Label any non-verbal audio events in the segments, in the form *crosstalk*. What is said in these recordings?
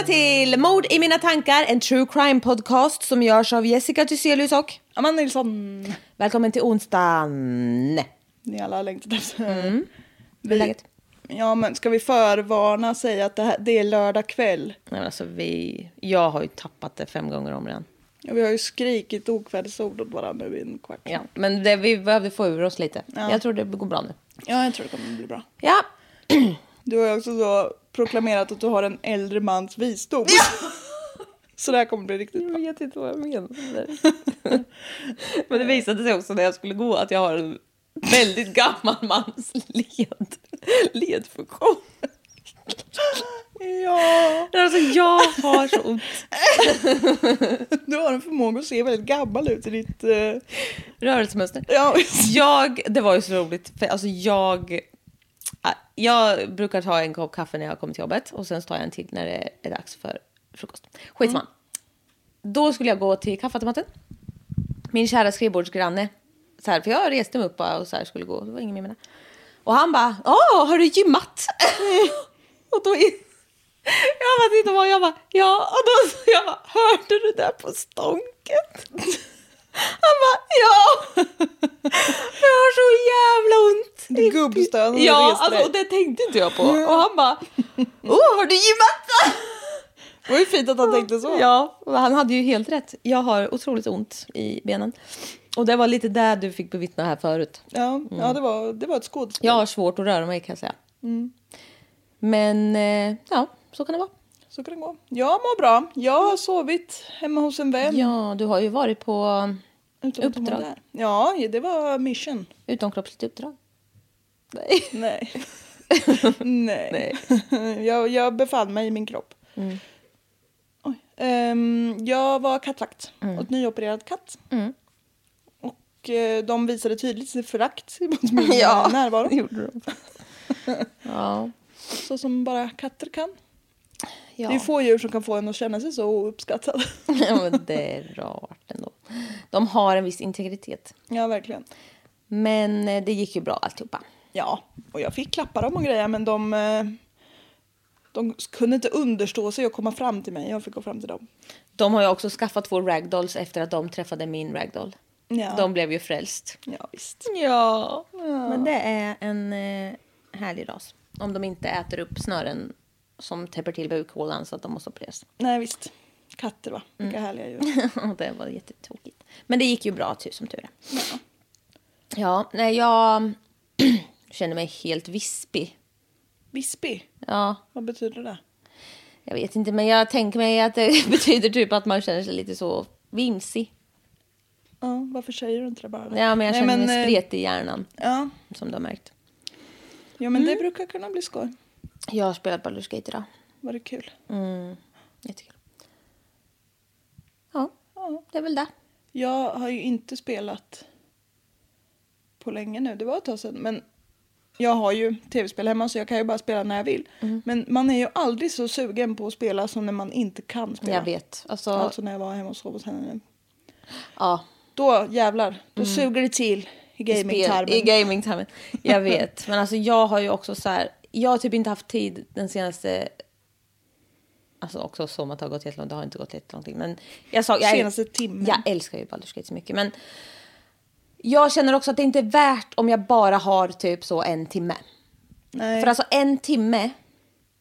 Välkomna till Mord i mina tankar, en true crime podcast som görs av Jessica Thyselius och Amanda Nilsson. välkommen till onsdagen. Ni alla har längtat efter Hur är läget? Ja, men ska vi förvarna säga att det, här, det är lördag kväll? Nej, men alltså, vi, jag har ju tappat det fem gånger om redan. Ja, vi har ju skrikit okvädesord åt varandra nu i en kvart. Ja, men det, vi behövde få ur oss lite. Ja. Jag tror det går bra nu. Ja, jag tror det kommer bli bra. Ja, *clears throat* Du har ju också så proklamerat att du har en äldre mans visdom. Så det här kommer bli riktigt bra. vet inte vad jag menar. *laughs* Men det visade sig också när jag skulle gå att jag har en väldigt gammal mans led, ledfunktion. Ja, Alltså jag har så ont. *laughs* du har en förmåga att se väldigt gammal ut i ditt... eh, Rörelsemönster. Ja, Jag, det var ju så roligt, för alltså jag, jag brukar ta en kopp kaffe när jag kommer till jobbet och sen tar jag en till när det är dags för frukost. Skitsamma. Då skulle jag gå till kaffeautomaten. Min kära skrivbordsgranne, så här, för jag reste mig upp bara och så här skulle gå, det var ingen med mig där. Och han bara, åh, har du gymmat? *laughs* och då, *laughs* jag bara tittade på jag bara, ja, och då jag bara, hörde du det på stånket? *laughs* Han bara, ja! Jag har så jävla ont. Gubbstöd och Ja, alltså, och det tänkte inte jag på. Och han bara, oh, har du gymmat? det var ju fint att han tänkte så. Ja, han hade ju helt rätt. Jag har otroligt ont i benen. Och det var lite där du fick bevittna här förut. Ja, ja det, var, det var ett skådespel. Jag har svårt att röra mig kan jag säga. Men eh, ja, så kan det vara. Så kan det gå. Jag mår bra. Jag har sovit hemma hos en vän. Ja, du har ju varit på att uppdrag. där. Ja, det var mission. utomkroppsligt uppdrag. Nej. Nej. *laughs* Nej. jag, jag befann mig i min kropp. Mm. Ehm, jag var kattvakt åt nyopererad katt. Mm. Och eh, de visade tydligt sitt förakt *laughs* mot min Ja, närvaro. gjorde de. *laughs* Ja. Så som bara katter kan. Ja. Det är få djur som kan få en att känna sig så ouppskattad. *laughs* ja, men det är rart ändå. De har en viss integritet. ja, verkligen. Men eh, det gick ju bra alltihopa. Ja, och jag fick klappa dem och grejer men de, eh, de kunde inte understå sig och komma fram till mig. Jag fick gå fram till dem. De har ju också skaffat två ragdolls efter att de träffade min ragdoll. Ja, De blev ju frälst. ja visst. Ja. Men det är en eh, härlig ras. Om de inte äter upp snören som täpper till bukhålan så att de måste opereras. Nej visst. Katter va? Vilka Mm. härliga djur. *laughs* Det var jättetokigt. Men det gick ju bra som tur är. Ja, nej jag *clears throat* känner mig helt vispig. Vispig? Ja, Vad betyder det? jag vet inte men jag tänker mig att det *laughs* betyder typ att man känner sig lite så vimsig. Ja, varför säger du inte det bara? Ja, men jag Nej, känner men, mig eh, spretig i hjärnan Ja, som du har märkt. ja men Mm. det brukar kunna bli skoj. Jag har spelat Baldur's Gate idag. Var det kul? Jättekul. Ja, det är väl det. Jag har ju inte spelat på länge nu. Det var ett tag sedan. Men jag har ju tv-spel hemma så jag kan ju bara spela när jag vill. Mm. Men man är ju aldrig så sugen på att spela som när man inte kan spela. Jag vet. Alltså, Alltså när jag var hemma och sov hos henne ja. Då jävlar, då suger det till i gamingtarmen. Mm. I gamingtarmen. Jag vet. Men alltså jag har ju också så här. Jag har typ inte haft tid den senaste. Alltså också som att det har gått jättelångt. Det har inte gått jättelångt. Men jag sa. Jag, Senaste timmen. Jag älskar ju Baldur's Gate så mycket. Men jag känner också att det inte är värt om jag bara har typ så en timme. Nej, För alltså en timme.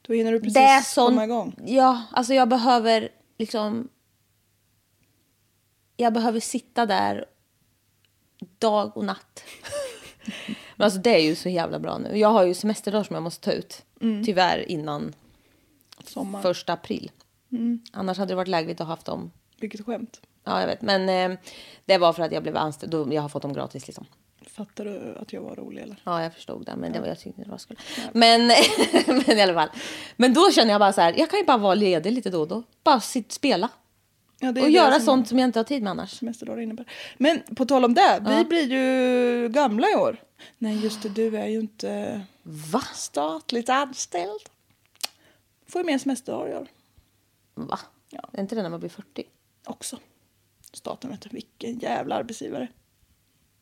då hinner du precis det är sån, komma igång. Ja, alltså jag behöver liksom. Jag behöver sitta där dag och natt. *laughs* Men alltså det är ju så jävla bra nu. Jag har ju semesterdagar som jag måste ta ut. Tyvärr innan Sommar. första april. Annars hade det varit lägligt att ha haft dem. Vilket skämt. Ja, jag vet. Men eh, det var för att jag blev anställd. Då Jag har fått dem gratis liksom. Fattar du att jag var rolig eller? Ja, jag förstod det. Men det var, jag tyckte det var skoj. Men, *laughs* men i alla fall. Men då känner jag bara så här. Jag kan ju bara vara ledig lite då och då. Bara sitt, spela. Ja, Och göra sånt som jag inte har tid med annars. Semesterdagar innebär. Men på tal om det, vi blir ju gamla i år. Nej just det, du är ju inte Va? statligt anställd. Får ju mer semesterdagar i år Va? Ja. Är inte det när man blir 40? också. Staten vet du, vilken jävla arbetsgivare.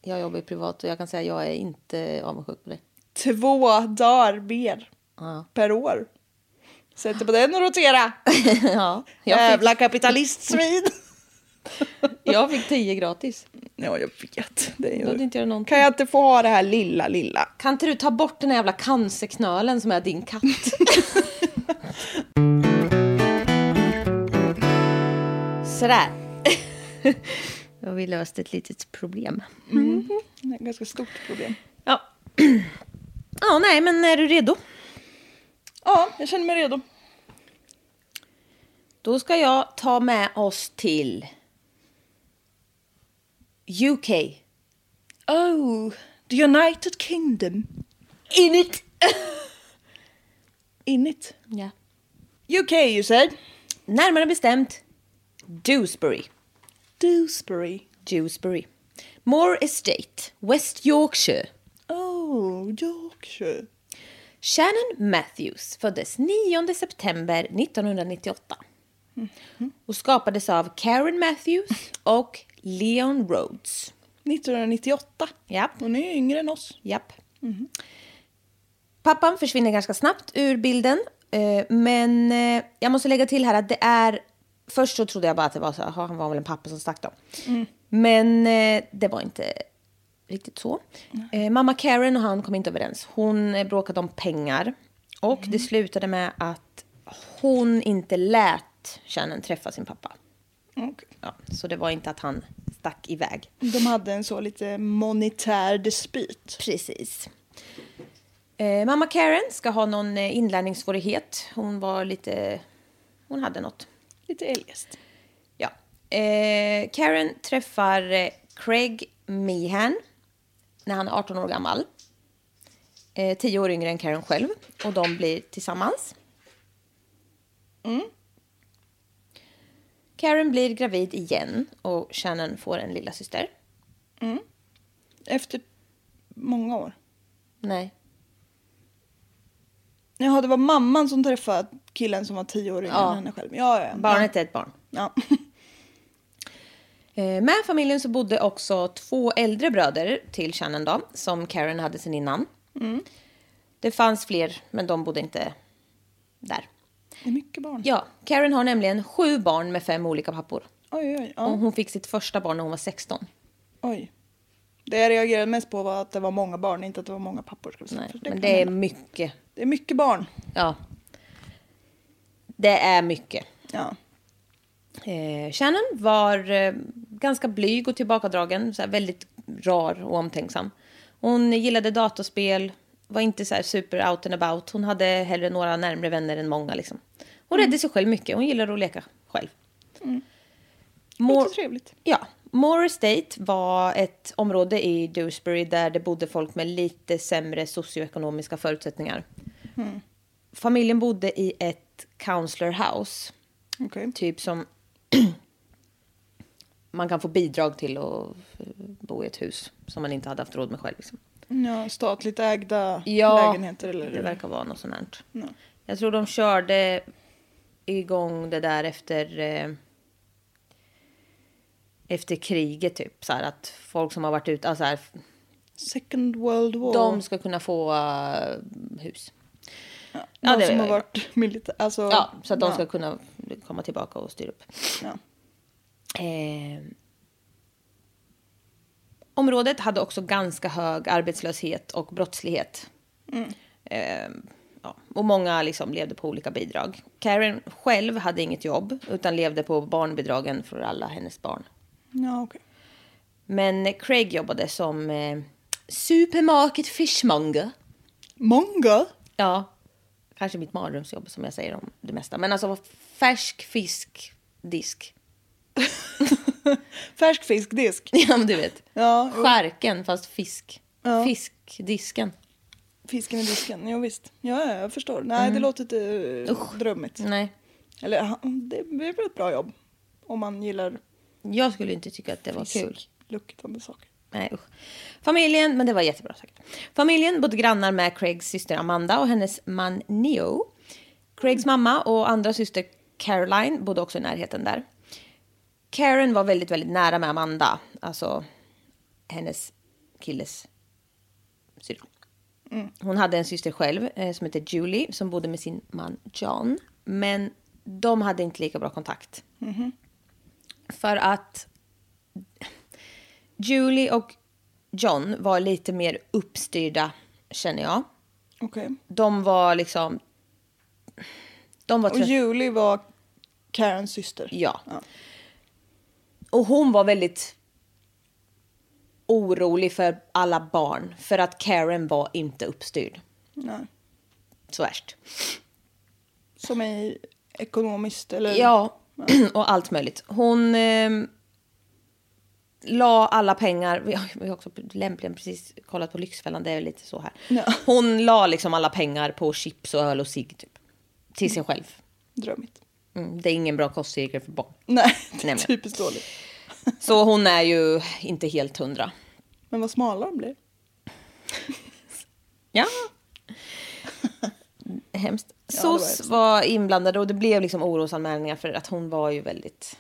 Jag jobbar ju privat och jag kan säga att jag är inte avundsjuk på dig. Två dagar mer Ja. per år. Sätter på den och rotera. *laughs* ja, jag fick, Jävla kapitalistsvin. *laughs* jag fick 10 gratis. ja, jag vet. Det är ju... inte. Kan jag inte få ha det här lilla, lilla? Kan inte du ta bort den här jävla cancerknölen som är din katt? *laughs* Sådär. Då har vi löst ett litet problem. Det är ett ganska stort problem. Ja. *clears throat* Ja, nej, men är du redo? Ja, jag känner mig redo. Då ska jag ta med oss till UK. Oh, the United Kingdom. In it! *laughs* In it. Ja. UK you said. Närmare bestämt Dewsbury. Dewsbury. Dewsbury. Moore Estate, West Yorkshire. Oh, Yorkshire. Shannon Matthews föddes 9 september 1998 och skapades av Karen Matthews och Leon Rhodes. 1998. Japp, Hon är yngre än oss. japp. Pappan försvinner ganska snabbt ur bilden. eh, Men eh, jag måste lägga till här att det är... Först så trodde jag bara att det var så, "Jaha, han var väl en pappa som stack då. Men eh, det var inte riktigt så. Eh, mamma Karen och han kom inte överens. Hon eh, bråkade om pengar. Och det slutade med att hon inte lät Shannon träffa sin pappa. Okej. Ja, så det var inte att han stack iväg. De hade en så lite monetär dispyt. Precis. Eh, mamma Karen ska ha någon eh, inlärningssvårighet. Hon var lite... Hon hade något. Lite eljest. Ja. Eh, Karen träffar eh, Craig Meehan när han är 18 år gammal. Eh, 10 år yngre än Karen själv. Och de blir tillsammans. Karen blir gravid igen och Shannon får en lilla syster. Efter många år. Nej. Jaha, det var mamman som träffade killen som var tio år yngre Ja. än henne själv. Ja, ja, ja. Barnet är ett barn. Ja. *laughs* Eh, Med familjen så bodde också två äldre bröder till Shannon då, som Karen hade sen innan. Det fanns fler, men de bodde inte där. Det är mycket barn. Ja, Karen har nämligen sju barn med fem olika pappor. Oj, oj, Och ja. hon fick sitt första barn när hon var 16. oj. Det jag reagerade mest på var att det var många barn, inte att det var många pappor. Ska vi säga. Nej, För men det är hända. mycket. det är mycket barn. Ja. Det är mycket. Ja. Eh, Shannon var eh, ganska blyg och tillbakadragen, så väldigt rar och omtänksam. Hon gillade datorspel, var inte så super out and about. Hon hade hellre några närmre vänner än många. Liksom. Hon räddade sig själv mycket, hon gillade att leka själv. Mor- Låter trevligt. Ja, Moore Estate var ett område i Dewsbury där det bodde folk med lite sämre socioekonomiska förutsättningar. Familjen bodde i ett counselor house. Okej. Typ som *clears throat* man kan få bidrag till att eh, bo i ett hus som man inte hade haft råd med själv. Liksom. Ja, statligt ägda Ja, lägenheter eller? det verkar vara något sånt här. Ja. Jag tror de körde igång det där efter... Eh, efter kriget typ. Så här att folk som har varit ute, alltså här, Second World War. de ska kunna få eh, hus. *laughs* ja, de det- som har varit militär. Alltså, Ja, så att de ska kunna komma tillbaka och styra upp. Eh, området hade också ganska hög arbetslöshet och brottslighet. Eh, ja, och många liksom levde på olika bidrag. Karen själv hade inget jobb utan levde på barnbidragen för alla hennes barn. Ja, okej. Men Craig jobbade som eh, supermarket fishmonger. Många? Ja, kanske mitt mardrömsjobb som jag säger om det mesta. Men alltså färsk fiskdisk. *laughs* Färsk fiskdisk. *laughs* Ja, men du vet. Ja. Skärken fast fisk. Ja. Fiskdisken. Fisken i disken. Jo, visst. Ja, ja, jag förstår. Nej, det låter inte uh, drömmigt. Nej, Eller det blir väl ett bra jobb. Om man gillar jag skulle inte tycka att det var kul. fiskluktande saker. Nej, usch. Familjen, men det var jättebra säkert. Familjen bodde grannar med Craigs syster Amanda och hennes man Neo. Craigs mamma och andra syster Caroline bodde också i närheten där. Karen var väldigt, väldigt nära med Amanda, alltså hennes killes syrra. Hon hade en syster själv eh, som hette Julie som bodde med sin man John. Men de hade inte lika bra kontakt. För att Julie och John var lite mer uppstyrda, känner jag. Okej. De var liksom... De var Och Julie var Karens syster. Ja. Ja. Och hon var väldigt orolig för alla barn. För att Karen var inte uppstyrd. Nej. Så värst. Som är ekonomiskt eller? Ja, *clears throat* och allt möjligt. Hon eh, la alla pengar, vi har, också lämpligen precis kollat på Lyxfällan, det är lite så här. Ja. Hon la liksom alla pengar på chips och öl och cigg typ. Till sig själv. Drömmigt. Mm, det är ingen bra kostcirkel för barn. Nej, *laughs* det är typiskt dåligt. Så hon är ju inte helt hundra. Men vad smala de blir. Ja. *laughs* Hemskt. Ja, var SOS hemskt. var inblandade och det blev liksom orosanmälningar för att hon var ju väldigt...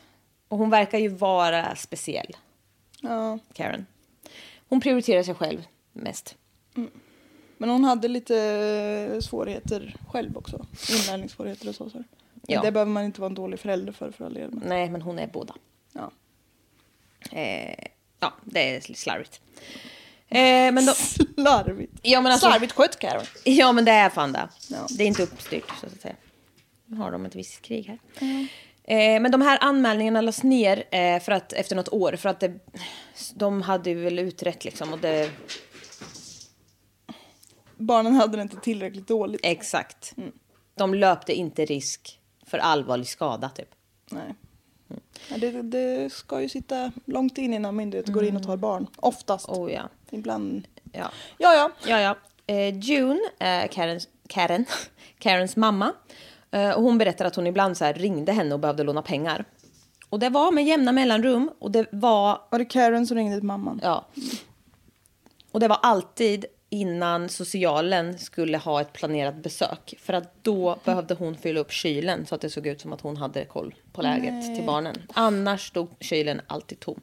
Och hon verkar ju vara speciell, Ja. Karen. Hon prioriterar sig själv mest. Men hon hade lite svårigheter själv också. Inlärningssvårigheter och så. så. Ja. Det behöver man inte vara en dålig förälder för för all del. Nej, men hon är båda. ja. Eh, ja, det är slarvigt. Eh, men då, Slarvigt. ja, men alltså, Slarvigt skött Karen. Ja, men det är fan det. Ja. Det är inte uppstyrt, så att säga. Nu har de ett visst krig här. Eh, men de här anmälningarna lades ner eh, för att, efter något år. För att det, de hade ju väl utrett liksom. Och det, Barnen hade det inte tillräckligt dåligt. exakt. De löpte inte risk för allvarlig skada, typ. Nej. Ja, det, det ska ju sitta långt in innan myndigheter går in och tar barn. Oftast. Oh ja. Ibland. Ja. Ja, ja. Ja, ja. Eh, June, eh, Karens, Karen, *laughs* Karens mamma, och hon berättar att hon ibland så ringde henne och behövde låna pengar. Och det var med jämna mellanrum och det var Var det Karen som ringde till mamman? Ja. Och det var alltid innan socialen skulle ha ett planerat besök. För att då behövde hon fylla upp kylen så att det såg ut som att hon hade koll på läget till barnen. Annars stod kylen alltid tom.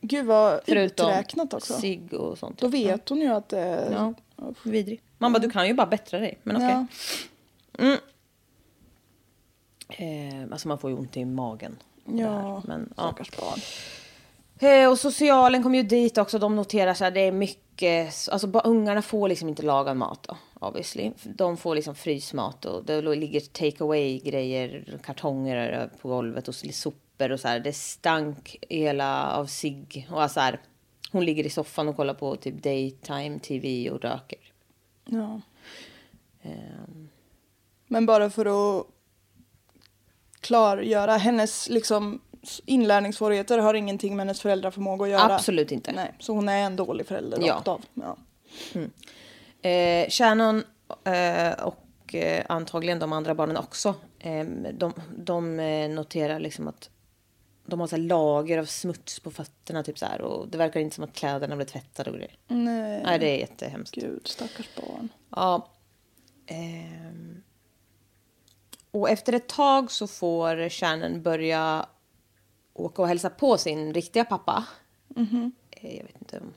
Gud vad Förutom uträknat också. cigg och sånt. Då vet hon ju att det är... Ja, vidrig. Man bara, du kan ju bara bättra dig. Men okej. Ja. Eh, alltså man får ju ont i magen. Ja, Men, ja. stackars barn. Eh, Och socialen kom ju dit också. De noterar så här, det är mycket, alltså ungarna får liksom inte laga mat då, obviously. De får liksom frysmat och det ligger take away grejer, kartonger på golvet och sopor och så här. Det stank hela av sig och så här. Hon ligger i soffan och kollar på typ daytime tv och röker. Ja. Ehm, Men bara för att klargöra hennes liksom inlärningssvårigheter har ingenting med hennes föräldraförmåga att göra. Absolut inte. Nej, så hon är en dålig förälder Ja. rakt av. Ja. Eh, Shannon eh, och eh, antagligen de andra barnen också. Eh, de de eh, noterar liksom att de har så lager av smuts på fötterna typ så här. Och det verkar inte som att kläderna blir tvättade och grejer. Nej, Nej, det är jättehemskt. gud, stackars barn. Ja. Ehm. Och efter ett tag så får Shannon börja åka och hälsa på sin riktiga pappa. Eh, Jag vet inte om...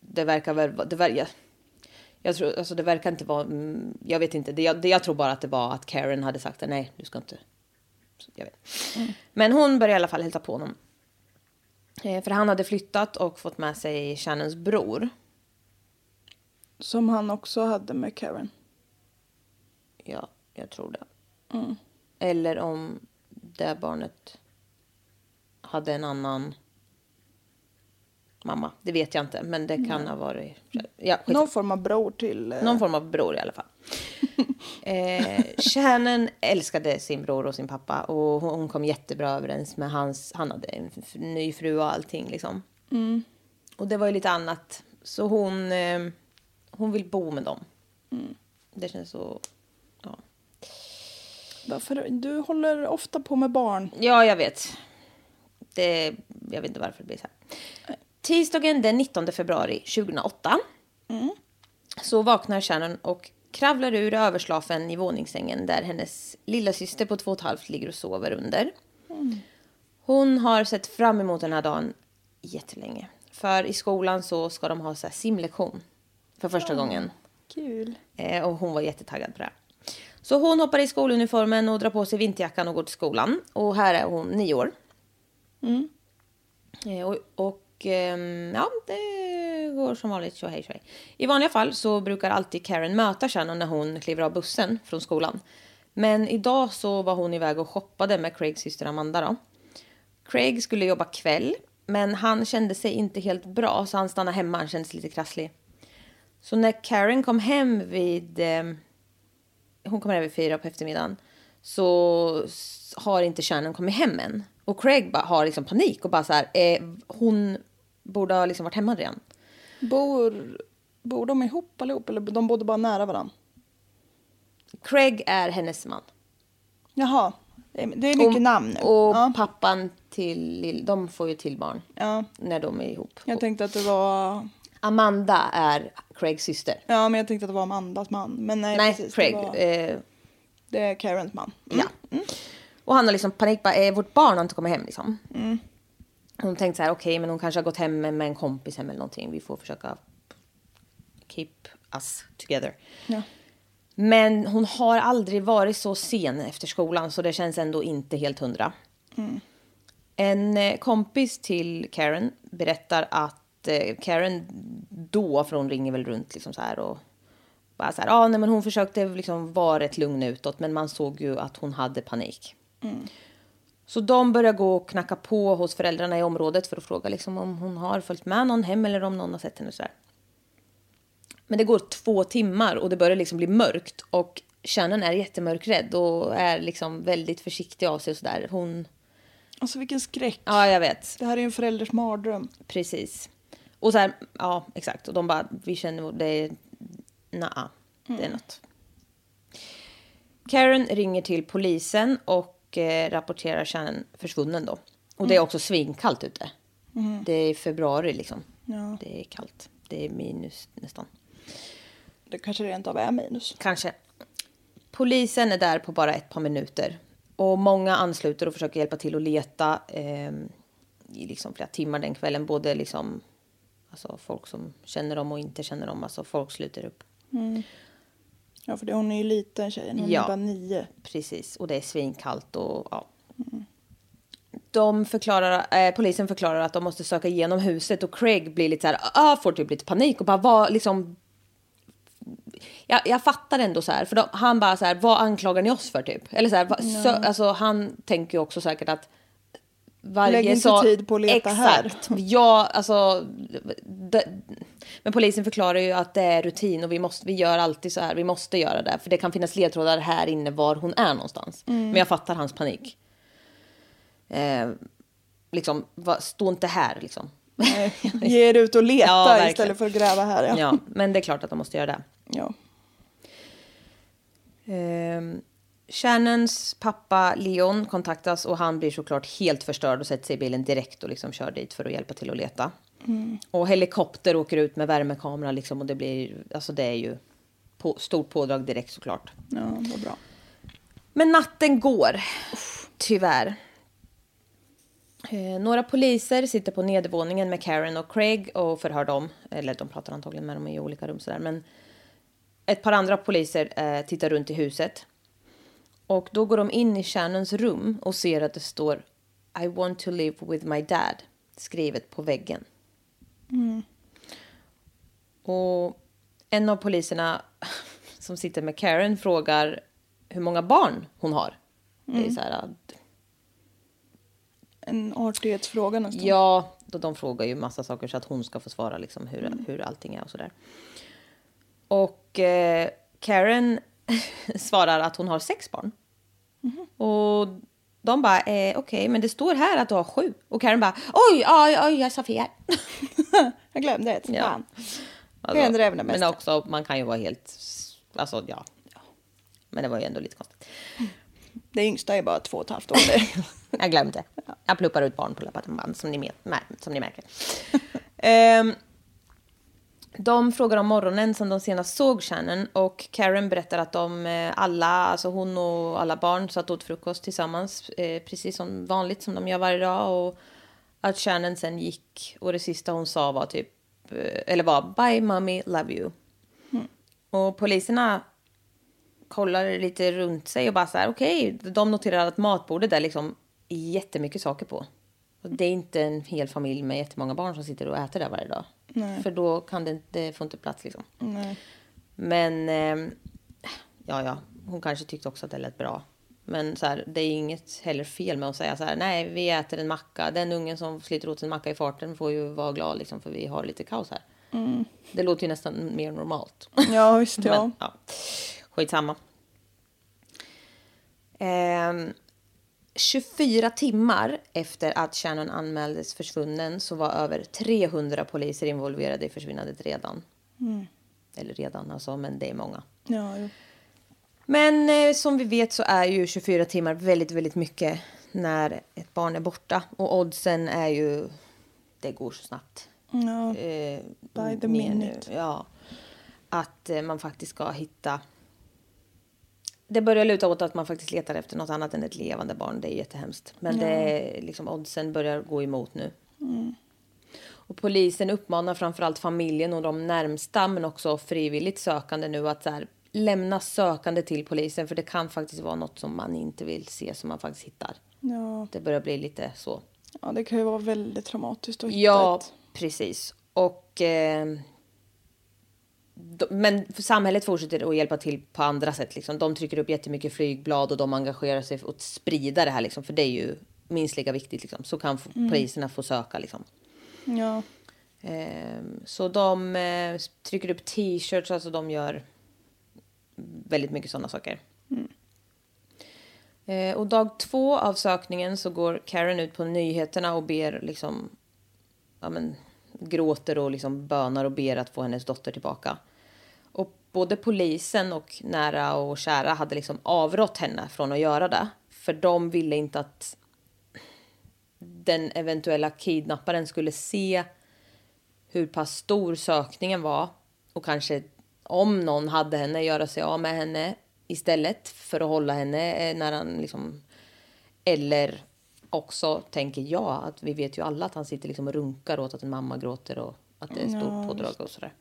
Det verkar väl. Det ver... jag, tror, alltså det verkar inte vara... mm, Jag vet inte. Det, jag, det, jag tror bara att det var att Karen hade sagt att nej, du ska inte... Jag vet. Men hon började i alla fall hälsa på honom. Eh, För han hade flyttat och fått med sig Shannons bror. Som han också hade med Karen. Ja, jag tror det. Eller om det barnet hade en annan mamma. Det vet jag inte, men det kan ha varit... Ja, skit- Någon form av bror till... eh, Någon form av bror i alla fall. *laughs* eh, Shannon älskade sin bror och sin pappa och hon kom jättebra överens med hans... Han hade en ny fru och allting liksom. Och det var ju lite annat. Så hon, eh, hon vill bo med dem. Det känns så... Ja. Varför, du håller ofta på med barn. Ja, jag vet. Det, jag vet inte varför det blir så här. Tisdagen den 19 februari 2008 så vaknar Shannon och kravlar ur överslafen i våningssängen där hennes lilla syster på två och ett halvt ligger och sover under. Hon har sett fram emot den här dagen jättelänge. För i skolan så ska de ha så simlektion för första gången. Kul. Eh, och hon var jättetaggad på det. Så hon hoppar i skoluniformen och drar på sig vinterjackan och går till skolan. Och här är hon nio år. Eh, och och ehm, ja, det går som vanligt så hej tjohej. I vanliga fall så brukar alltid Karen möta Shannon när hon kliver av bussen från skolan. Men idag så var hon iväg och shoppade med Craigs syster Amanda då. Craig skulle jobba kväll, men han kände sig inte helt bra så han stannade hemma, han kände sig lite krasslig. Så när Karen kom hem vid... Hon kommer hem vid fyra på eftermiddagen. Så har inte Shannon kommit hem än. Och Craig bara har liksom panik och bara så här... Eh, hon borde ha liksom varit hemma redan. Bor, bor de ihop allihop eller de bodde bara nära varandra? Craig är hennes man. Jaha, det är, mycket och, namn nu. Och ja. pappan till... De får ju till barn ja, när de är ihop. jag tänkte att det var... Amanda är Craigs syster. Ja, men jag tänkte att det var Amandas man. Men nej, Nej, precis. Craig. Det, var, Eh, det är Karens man. Mm. Ja. Och han har liksom panik, bara, eh, vårt barn har inte kommit hem liksom. Mm. Hon tänkte så här, okej, men hon kanske har gått hem med, en kompis hem eller någonting. Vi får försöka keep us together. Ja. Men hon har aldrig varit så sen efter skolan så det känns ändå inte helt hundra. En eh, kompis till Karen berättar att eh, Karen då, för hon ringer väl runt liksom så här och bara så här, ah, nej, men hon försökte liksom vara rätt lugn utåt men man såg ju att hon hade panik. Så de börjar gå och knacka på hos föräldrarna i området för att fråga liksom, om hon har följt med någon hem eller om någon har sett henne så där. Men det går två timmar och det börjar liksom bli mörkt och Shannon är jättemörkrädd och är liksom väldigt försiktig av sig och sådär. Hon, Alltså vilken skräck. ja jag vet. Det här är ju en förälders mardröm. Precis. Och så här, ja exakt. Och de bara, vi känner, det är, naa, det är något. Karen ringer till polisen och eh, rapporterar Shannon försvunnen då. Och det är också svinkallt ute. Det är februari liksom. Ja. Det är kallt. Det är minus nästan. Det kanske rent av är minus. Kanske. Polisen är där på bara ett par minuter. Och många ansluter och försöker hjälpa till att leta eh, i liksom flera timmar den kvällen. Både liksom, alltså folk som känner dem och inte känner dem. Alltså folk sluter upp. Ja, för det, hon är ju liten tjejen. Hon Ja. är bara nio. Precis, och det är svinkallt och ja. De förklarar, eh, polisen förklarar att de måste söka igenom huset och Craig blir lite så här, ah, får typ lite panik och bara vad liksom. Jag, jag fattar ändå så här, för de, han bara så här, vad anklagar ni oss för typ? Eller så här, va, sö, alltså han tänker ju också säkert att varje Lägg inte sak- tid på att leta här. Exakt. Ja, alltså. Det, men polisen förklarar ju att det är rutin och vi, måste, vi gör alltid så här. Vi måste göra det. För det kan finnas ledtrådar här inne var hon är någonstans. Mm. Men jag fattar hans panik. Eh, liksom, va, stå inte här liksom. Nej, Ge er ut och *laughs* leta Ja, istället för att gräva här. Ja. Ja, men det är klart att de måste göra det. Ja. Ehm, Shannons pappa Leon kontaktas och han blir såklart helt förstörd och sätter sig i bilen direkt och liksom kör dit för att hjälpa till att leta. Och helikopter åker ut med värmekamera liksom och det blir, alltså det är ju på, stort pådrag direkt såklart. Ja, vad bra. Men natten går, tyvärr. Eh, några poliser sitter på nedervåningen med Karen och Craig och förhör dem. Eller de pratar antagligen med dem i olika rum sådär. Men ett par andra poliser eh, tittar runt i huset. Och då går de in i Shannons rum och ser att det står I want to live with my dad skrivet på väggen. Och en av poliserna *laughs* som sitter med Karen frågar hur många barn hon har. Det är så här, att- En artighetsfråga nästan. ja, då de frågar ju massa saker så att hon ska få svara liksom hur, hur allting är och sådär. Och eh, Karen *laughs* svarar att hon har sex barn. Och de bara, eh, okej, men det står här att du har sju. Och Karen bara, oj, oj, oj, jag sa fel. *laughs* Jag glömde ett. Ja. Fan. Alltså, händer även det men också, man kan ju vara helt, alltså ja. Men det var ju ändå lite konstigt. *laughs* Det yngsta är bara två och ett halvt år. Jag glömde. Jag pluppar ut barn på löpande band som ni, med, som ni märker. Ehm, de frågar om morgonen som de senast såg Shannon och Karen berättar att de eh, alla, alltså hon och alla barn satt åt frukost tillsammans eh, precis som vanligt som de gör varje dag och att Shannon sen gick och det sista hon sa var typ, eh, eller var bye mommy, love you. Och poliserna kollar lite runt sig och bara så här, okej, de noterar att matbordet där liksom är jättemycket saker på. Och det är inte en hel familj med jättemånga barn som sitter och äter där varje dag. För då kan det inte, få inte plats liksom. Nej. Men, eh, ja, ja, hon kanske tyckte också att det lät bra. Men så här, det är inget heller fel med att säga så här, nej, vi äter en macka. Den ungen som sliter åt en macka i farten får ju vara glad liksom, för vi har lite kaos här. Det låter ju nästan mer normalt. Ja, visst ja. *laughs* Men, ja. Skitsamma. Ehm, 24 timmar efter att Shannon anmäldes försvunnen så var över 300 poliser involverade i försvinnandet redan. Eller redan alltså, men det är många. ja jo. Men eh, som vi vet så är ju 24 timmar väldigt, väldigt mycket när ett barn är borta. Och oddsen är ju, det går så snabbt. Ja. Eh, By the minute. Ja. Att eh, man faktiskt ska hitta... Det börjar luta åt att man faktiskt letar efter något annat än ett levande barn. Det är jättehemskt. Men det är, liksom, oddsen börjar gå emot nu. Och polisen uppmanar framförallt familjen och de närmsta men också frivilligt sökande nu att här, lämna sökande till polisen för det kan faktiskt vara något som man inte vill se som man faktiskt hittar. Ja. Det börjar bli lite så. ja, det kan ju vara väldigt traumatiskt att hitta Ja, ett. precis. Och... Eh, men samhället fortsätter att hjälpa till på andra sätt. Liksom. De trycker upp jättemycket flygblad och de engagerar sig för att sprida det här. Liksom, för det är ju minst lika viktigt. Liksom. Så kan f- poliserna få söka. Liksom. Ja. Ehm, så de eh, trycker upp t-shirts, alltså de gör väldigt mycket sådana saker. Eh, och dag två av sökningen så går Karen ut på nyheterna och ber liksom, ja men, gråter och liksom bönar och ber att få hennes dotter tillbaka. Och både polisen och nära och kära hade liksom avrått henne från att göra det. För de ville inte att den eventuella kidnapparen skulle se hur pass stor sökningen var och kanske om någon hade henne göra sig av med henne istället för att hålla henne eh, när han liksom eller också tänker jag att vi vet ju alla att han sitter liksom och runkar åt att en mamma gråter och att det är stort Ja, pådrag och sådär.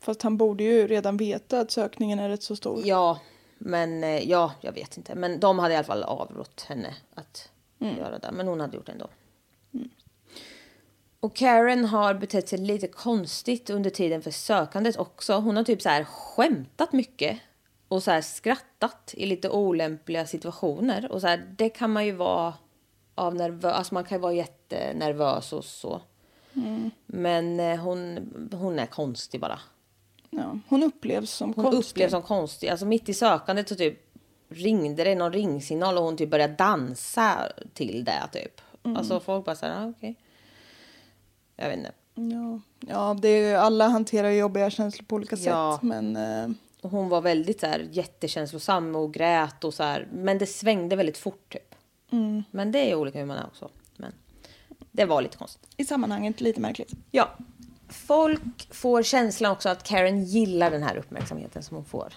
Fast han borde ju redan veta att sökningen är rätt så stor. Ja, men eh, ja, jag vet inte. Men de hade i alla fall avrått henne att göra det. Men hon hade gjort det ändå. Och Karen har betett sig lite konstigt under tiden för sökandet också. Hon har typ så här skämtat mycket och så här skrattat i lite olämpliga situationer. Och så här, det kan man ju vara av nervös, alltså man kan ju vara jättenervös och så. Men eh, hon, hon är konstig bara. Ja. Hon upplevs som Hon konstig. upplevs som konstig. Alltså mitt i sökandet så typ ringde det någon ringsignal och hon typ började dansa till det typ. Alltså folk bara såhär, ah, okej. Jag vet inte. Ja, ja det är, ju- alla hanterar jobbiga känslor på olika sätt. Ja. Men eh, hon var väldigt så här, jättekänslosam och grät och så här. Men det svängde väldigt fort typ. Men det är olika hur man är också. Men det var lite konstigt. I sammanhanget lite märkligt. Ja. Folk får känslan också att Karen gillar den här uppmärksamheten som hon får.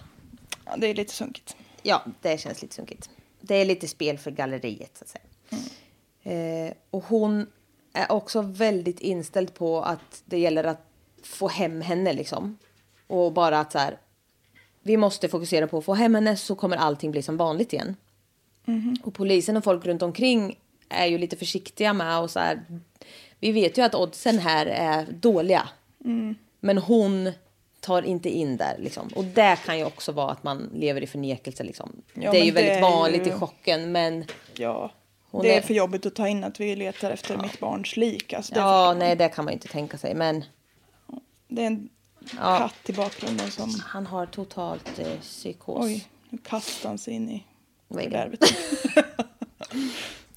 Ja, det är lite sunkigt. Ja, det känns lite sunkigt. Det är lite spel för galleriet så att säga. Eh, och hon är också väldigt inställd på att det gäller att få hem henne liksom. Och bara att så här, vi måste fokusera på att få hem henne så kommer allting bli som vanligt igen. Och polisen och folk runt omkring är ju lite försiktiga med och så här, vi vet ju att oddsen här är dåliga. Men hon tar inte in där liksom. Och det kan ju också vara att man lever i förnekelse liksom. Ja, det är ju väldigt det är vanligt ju- i chocken men Ja. Det är är- för jobbigt att ta in att vi letar efter mitt barns lik. Alltså, ja, nej det kan man ju inte tänka sig. Men det är en Ja. katt i bakgrunden som... han har totalt eh, psykos. Oj, nu kastar han sig in i Väggen. fördärvet. *laughs*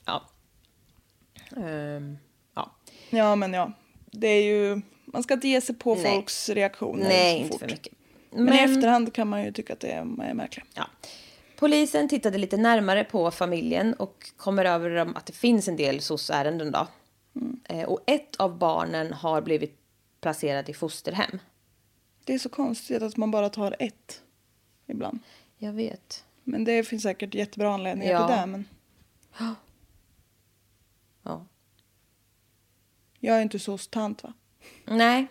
Ja. Ehm, ja. Ja, men ja. Det är ju... Man ska inte ge sig på Nej. folks reaktioner Nej, inte fort. för mycket. Men, i efterhand kan man ju tycka att det är, är märkligt. Ja. Polisen tittade lite närmare på familjen och kommer över om att det finns en del SOS-ärenden. Då. Eh, och ett av barnen har blivit placerad i fosterhem. Det är så konstigt att man bara tar ett ibland. Jag vet. Men det finns säkert jättebra anledningar Ja. till det. Men *gasps* Ja. jag är inte så tant va? Nej.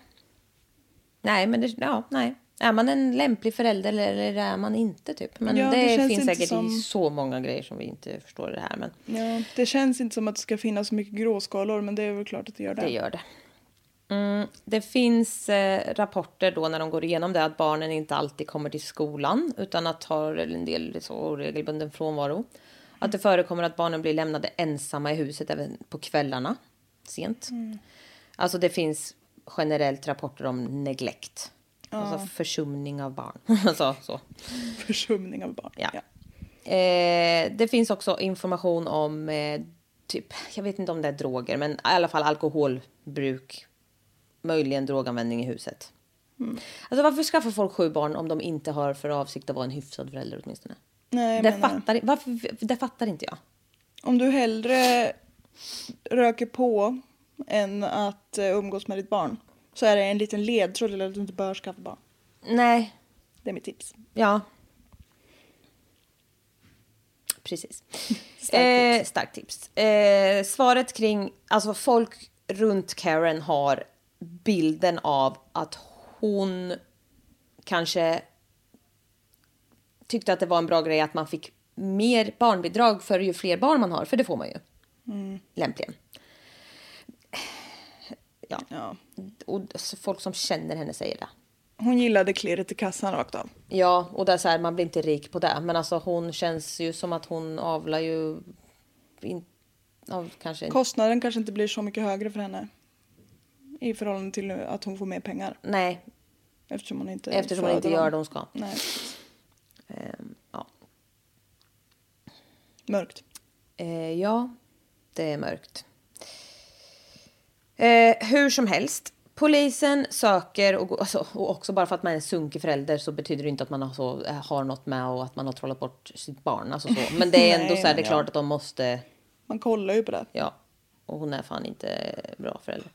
Nej, men det, ja, nej. Är man en lämplig förälder eller, är man inte typ? Men Ja, det, det finns säkert som- så många grejer som vi inte förstår det här. Men Ja, det känns inte som att det ska finnas så mycket gråskalor men det är väl klart att det gör det. Det gör det. Mm, det finns eh, rapporter då när de går igenom det att barnen inte alltid kommer till skolan utan att har en del så oregelbunden frånvaro. Att det förekommer att barnen blir lämnade ensamma i huset även på kvällarna sent. Alltså det finns generellt rapporter om neglect. Alltså försumning av barn. *laughs* alltså, så. Försumning av barn. Ja. Eh, det finns också information om eh, typ, jag vet inte om det är droger, men i alla fall alkoholbruk, möjligen droganvändning i huset. Alltså varför skaffar folk sju barn om de inte har för avsikt att vara en hyfsad förälder åtminstone? Nej, Det men, fattar, varför, det fattar inte jag. Om du hellre röker på än att eh, umgås med ditt barn så är det en liten ledtråd till att du inte bör skaffa barn. Nej, Det är mitt tips. ja. Precis. *laughs* Starkt eh, starkt tips. Eh, svaret kring, alltså folk runt Karen har bilden av att hon kanske tyckte att det var en bra grej att man fick mer barnbidrag för ju fler barn man har, för det får man ju. Lämpligen. Ja, Ja. och folk som känner henne säger det. Hon gillade klirret i kassan rakt av. Ja, och det är så här, man blir inte rik på det. Men alltså hon känns ju som att hon avlar ju... In, av kanske... Kostnaden kanske inte blir så mycket högre för henne i förhållande till att hon får mer pengar nej, eftersom hon inte eftersom hon inte gör det hon ska. Nej, Ehm, ja. mörkt. Eh, ja, det är mörkt. Eh, hur som helst. Polisen söker, och, alltså, och också bara för att man är en sunkig förälder så betyder det inte att man har, så, eh, har något med och att man har trollat bort sitt barn. Alltså så. Men det är *laughs* ändå Nej, så här, det är klart att de måste Man kollar ju på det. Ja, och hon är fan inte bra förälder.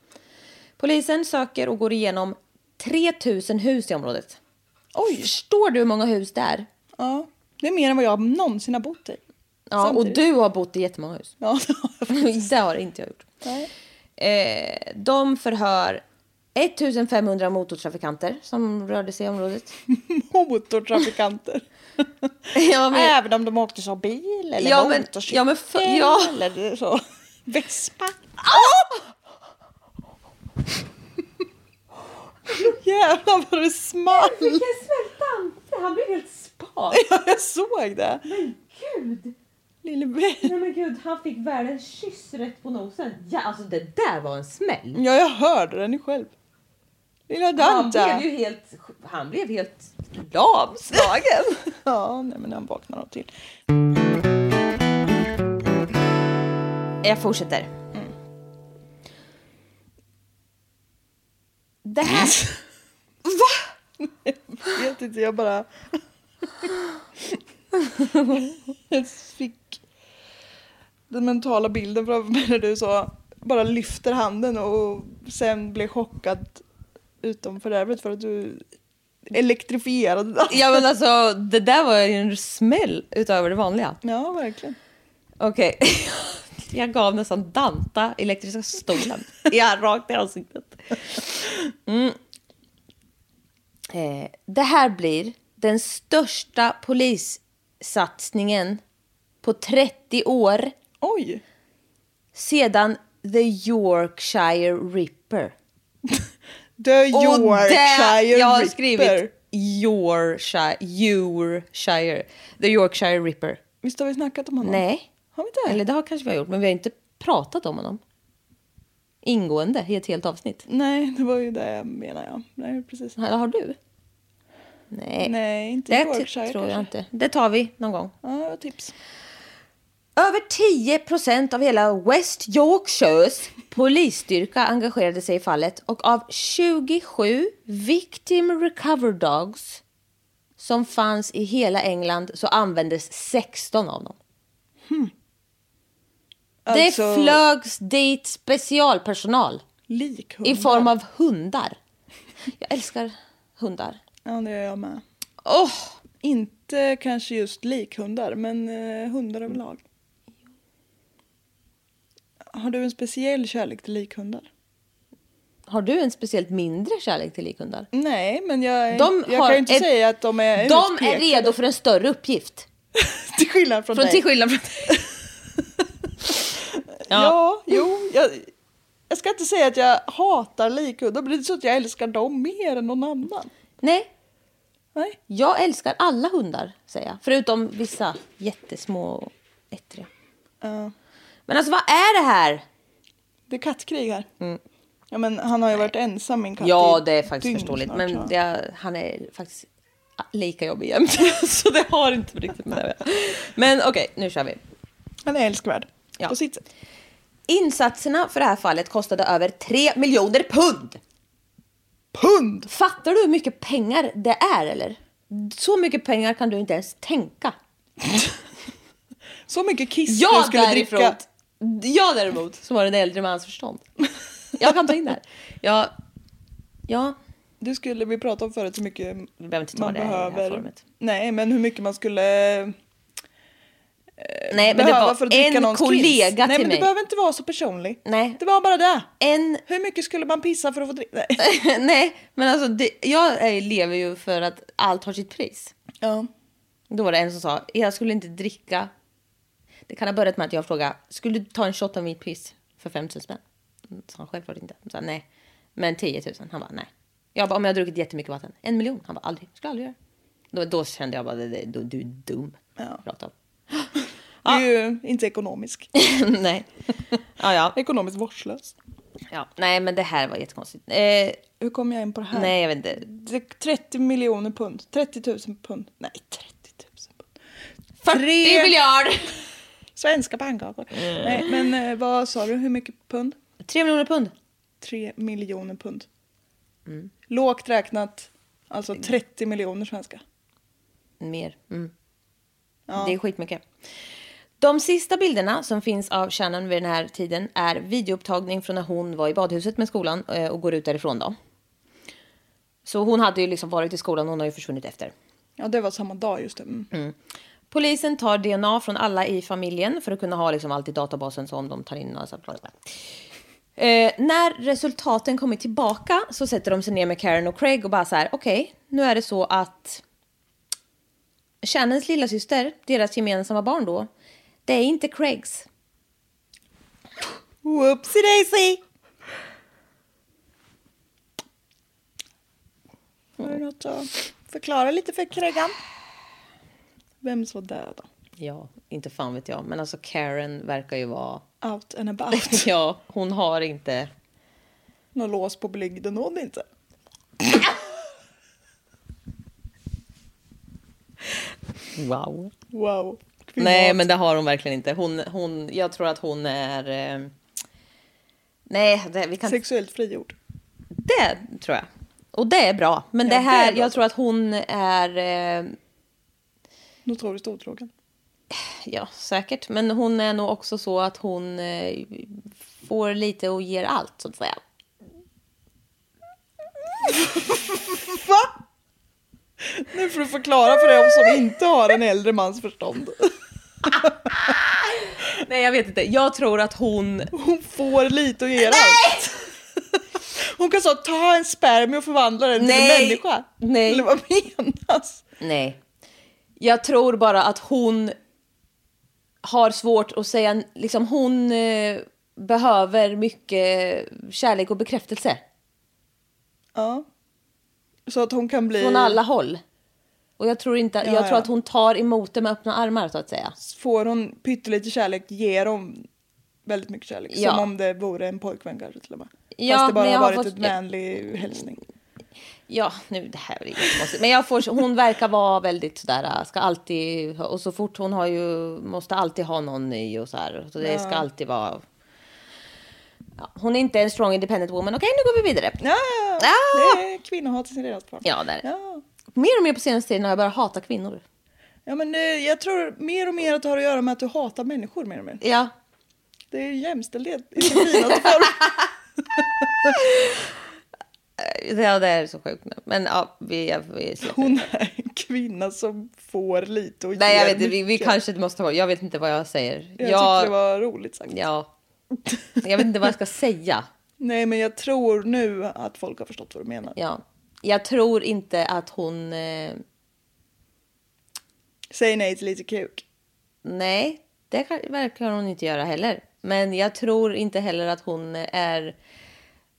Polisen söker och går igenom 3000 hus i området. Oj! Förstår du hur många hus det är? Ja, det är mer än vad jag någonsin har bott i. Ja, och Samtidigt. du har bott i jättemånga hus. Ja, det har jag. *laughs* det har inte jag gjort. Nej. Eh, de förhör 1500 motortrafikanter som rörde sig i området. *laughs* Motortrafikanter. *laughs* ja, men, Även om de åkte så bil eller Ja, motorcykel ja, men ja. eller så. Vespa. *laughs* Jävlar vad det small. svältande! Han blev helt spak. Ja, jag såg det. Men gud! Lille. Nej men gud, han fick världens kyss rätt på nosen. Ja, alltså det där var en smäll. Ja, jag hörde den ju själv. Lilla Han Danta. blev ju helt, han blev helt lamslagen. *laughs* Ja, nej, men han vaknar nog till. Jag fortsätter. Det här... Jag vet inte, jag bara... jag fick den mentala bilden framför mig när du sa bara lyfter handen och sen blev chockad utom fördärvet för att du elektrifierade. Ja men alltså det där var ju en smäll utöver det vanliga. Ja, verkligen. Okej. *laughs* Jag gav nästan Danta elektriska stolen. Ja, rakt i ansiktet. Mm. Eh, det här blir den största polissatsningen på 30 år Oj! sedan The Yorkshire Ripper. *laughs* The Yorkshire det, jag har Ripper. skrivit Yorkshire, Yorkshire, The Yorkshire Ripper. Visst har vi snackat om honom? Nej, Har vi inte? eller det har kanske vi har gjort, men vi har inte pratat om honom. Ingående i ett helt avsnitt. Nej, det var ju det menar jag. Nej, precis. Eller har du? Nej, Nej, inte det Yorkshire tror jag kanske. inte. Det tar vi någon gång. Ja, tips. Över 10 procent av hela West Yorkshires polisstyrka engagerade sig i fallet och av 27 victim recover dogs som fanns i hela England så användes 16 av dem. Alltså, Det flögs dit specialpersonal likhundar. i form av hundar. Jag älskar hundar. Ja, det gör jag med. Åh! Inte kanske just likhundar, men eh, hundar överlag. Har du en speciell kärlek till likhundar? Har du en speciellt mindre kärlek till likhundar? Nej, men jag, De jag kan ju inte ett- säga att de är De är utpekade. redo för en större uppgift. *laughs* Till skillnad från, Från dig. till skillnad från Ja. jo. Jag, jag ska inte säga att jag hatar likhundar, men det är så att jag älskar dem mer än någon annan. Nej, Nej. jag älskar alla hundar, säger jag. Förutom vissa jättesmå och ettriga. Ja. Men alltså vad är det här? det är kattkrig här. Ja, men han har ju varit ensam en katt Mm. Ja, det är faktiskt förståeligt. snart, Men det, han är faktiskt lika jobbig jämt. *laughs* Så det har inte riktigt med det. Men okej, nu kör vi. Han är älskvärd. Ja. På sitt sätt. Insatserna för det här fallet kostade över 3 miljoner pund. Pund! Fattar du hur mycket pengar det är eller? Så mycket pengar kan du inte ens tänka. *laughs* Så mycket kiss du Jag skulle därifrån, dricka. jag däremot, som har en äldre mans förstånd. Jag kan ta in det här. Ja, ja Du skulle, vi pratade om förut hur mycket vi behöver inte ta man det här behöver. formet. Nej, men hur mycket man skulle Nej, men det var en kollega kiss. Nej, till men mig. du behöver inte vara så personlig. Nej. Det var bara det. En, Hur mycket skulle man pissa för att få dricka? Nej. *laughs* nej, men alltså det, jag lever ju för att allt har sitt pris. Ja. Då var det en som sa, jag skulle inte dricka. Det kan ha börjat med att jag frågade, skulle du ta en shot av mitt piss för 5 000 spänn? Mm, Sa han självklart inte. Sa nej. Men 10 000? Han bara nej. Jag bara, om jag har druckit jättemycket vatten? En miljon? Han bara aldrig. Skulle aldrig göra. Då, då kände jag bara, du är dum. Ja. Rakt av. *laughs* Det är ju inte ekonomisk. *laughs* nej. Ja, ja. Ekonomiskt vårdslös. ja. Nej, men det här var jättekonstigt. Eh, Hur kom jag in på det här? nej, jag vet inte. Det är 30 miljoner pund. 30 000 pund. Nej, 30 000 pund. 40 Tre- miljarder! Svenska pannkakor. Nej, men eh, vad sa du? Hur mycket pund? 3 miljoner pund. 3 miljoner pund. Mm. Lågt räknat, alltså 30 miljoner svenska. Mer. Mm. Ja. Det är skitmycket. De sista bilderna som finns av Shannon vid den här tiden är videoupptagning från när hon var i badhuset med skolan eh, och går ut därifrån då. Så hon hade ju liksom varit i skolan, hon har ju försvunnit efter. Ja, det var samma dag just det. Mm. Polisen tar DNA från alla i familjen för att kunna ha liksom allt i databasen så om de tar in bla. Eh, när resultaten kommer tillbaka så sätter de sig ner med Karen och Craig och bara så här, okej, nu är det så att Shannons lilla syster, deras gemensamma barn då, det är inte Craigs. Whoopsie daisy! Har du något att förklara lite för Kreggan? Vem det då? Ja, inte fan vet jag, men alltså Karen verkar ju vara, Out and about. *laughs* ja, hon har inte, Något lås på blygden hon inte. wow. Wow. Nej, Kvinnat. men det har hon verkligen inte. Hon, hon, jag tror att hon är... Eh, nej, det, vi kan... Sexuellt frigjord. Det tror jag. Och det är bra. Men Ja, det det här, är bra. jag tror att hon är... Eh, Notoriskt otrogen. ja, säkert. Men hon är nog också så att hon eh, får lite och ger allt, så att säga. Va? Nu får du förklara för dem som inte har en äldre mans förstånd. *laughs* Nej, jag vet inte. Jag tror att hon... Hon får lite och ger allt. Hon kan så ta en spermie och förvandla den till en Nej. människa. Nej. Eller vad menas? Nej. Jag tror bara att hon har svårt att säga... Liksom hon eh, behöver mycket kärlek och bekräftelse. Ja. Så att hon kan bli... Från alla håll. Och jag tror, inte, Ja, jag tror ja. att hon tar emot det med öppna armar, så att säga. Får hon pyttelite kärlek ger hon väldigt mycket kärlek. Ja. Som om det vore en pojkvän kanske till och med. Ja, Fast det bara har varit fått- ett vänlig hälsning. Ja, nu det här är jättekonstigt. Men jag får, hon verkar vara väldigt sådär, äh, ska alltid, och så fort hon har ju, måste alltid ha någon ny och så här. Så det ska alltid vara... Ja, hon är inte en strong independent woman. Okej, nu går vi vidare. Ja, ja, ja. Ah! Det är kvinnohat i sin renaste form. Ja, där. Ja. Mer och mer på senaste tiden har jag börjat hata kvinnor. Ja men eh, jag tror mer och mer att det har att göra med att du hatar människor mer och mer. Ja. Det är jämställdhet i sin finaste form. Ja, det är så sjukt. nu. Men ja, vi, vi släpper Hon det. är en kvinna som får lite och Nej, jag ger vet inte. Vi, vi mycket. kanske inte måste ha... Jag vet inte vad jag säger. Jag Jag- tyckte det var roligt sagt. Ja. Jag vet inte vad jag ska säga. *laughs* Nej men jag tror nu att folk har förstått vad du menar. Ja. Jag tror inte att hon... Eh, Säg nej till lite kuk. nej, det kan, verkar hon inte göra heller. Men jag tror inte heller att hon är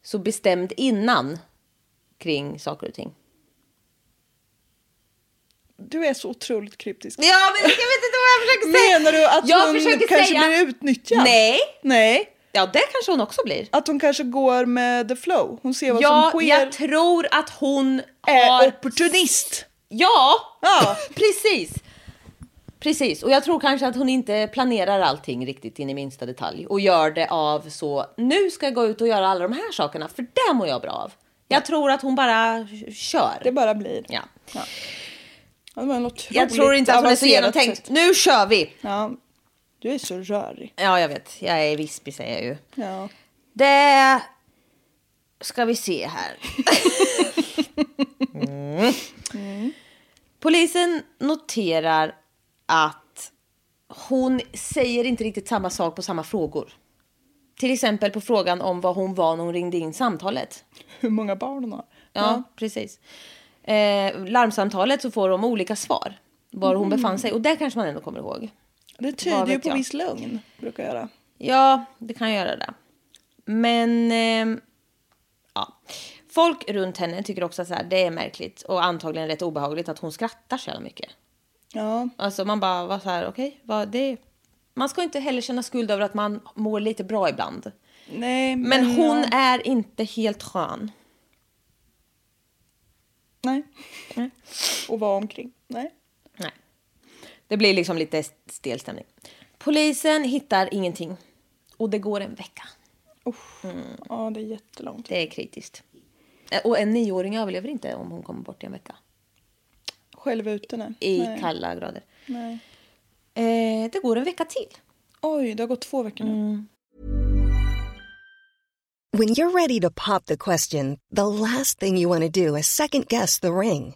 så bestämd innan kring saker och ting. Du är så otroligt kryptisk. Ja, men jag vet inte vad jag försöker säga. Menar du att jag hon kanske säga... blir utnyttjad? Nej. Nej. Ja, det kanske hon också blir. Att hon kanske går med the flow. Hon ser vad Ja, som sker. jag tror att hon är har... opportunist. Ja, Ja. *laughs* precis. Precis, och jag tror kanske att hon inte planerar allting riktigt in i minsta detalj och gör det av så nu ska jag gå ut och göra alla de här sakerna för det mår jag bra av. Jag tror att hon bara kör. Det bara blir. Ja. Ja, det var en Jag tror inte att hon är så genomtänkt. sätt. Nu kör vi! Ja. Du är så rörig. Ja, jag vet. Jag är vispig säger jag ju. Ja. Det ska vi se här. *laughs* Mm. Polisen noterar att hon säger inte riktigt samma sak på samma frågor. Till exempel på frågan om vad hon var när hon ringde in samtalet. Hur många barn hon har. Ja, precis. Eh, larmsamtalet så får de olika svar. Var hon befann sig. Och det kanske man ändå kommer ihåg. Det tyder ju på jag? viss lögn. Brukar göra. Ja, det kan göra det. Men ehm, ja. folk runt henne tycker också att det är märkligt och antagligen rätt obehagligt att hon skrattar så jävla mycket. Ja. Alltså man bara var så här, okej, vad det Man ska inte heller känna skuld över att man mår lite bra ibland. Nej, men, Men hon ja. är inte helt skön. Nej. Nej. Och vara omkring. Nej. Det blir liksom lite stel stämning. Polisen hittar ingenting. Och det går en vecka. Usch. Ja, det är jättelångt. Det är kritiskt. Eh, Och en nioåring överlever inte om hon kommer bort i en vecka. Själv ute nej. I nej. kalla grader. nej. Eh, det går en vecka till. Oj, det har gått två veckor nu. When you're ready to pop the question, the last thing you want to do is second guess the ring.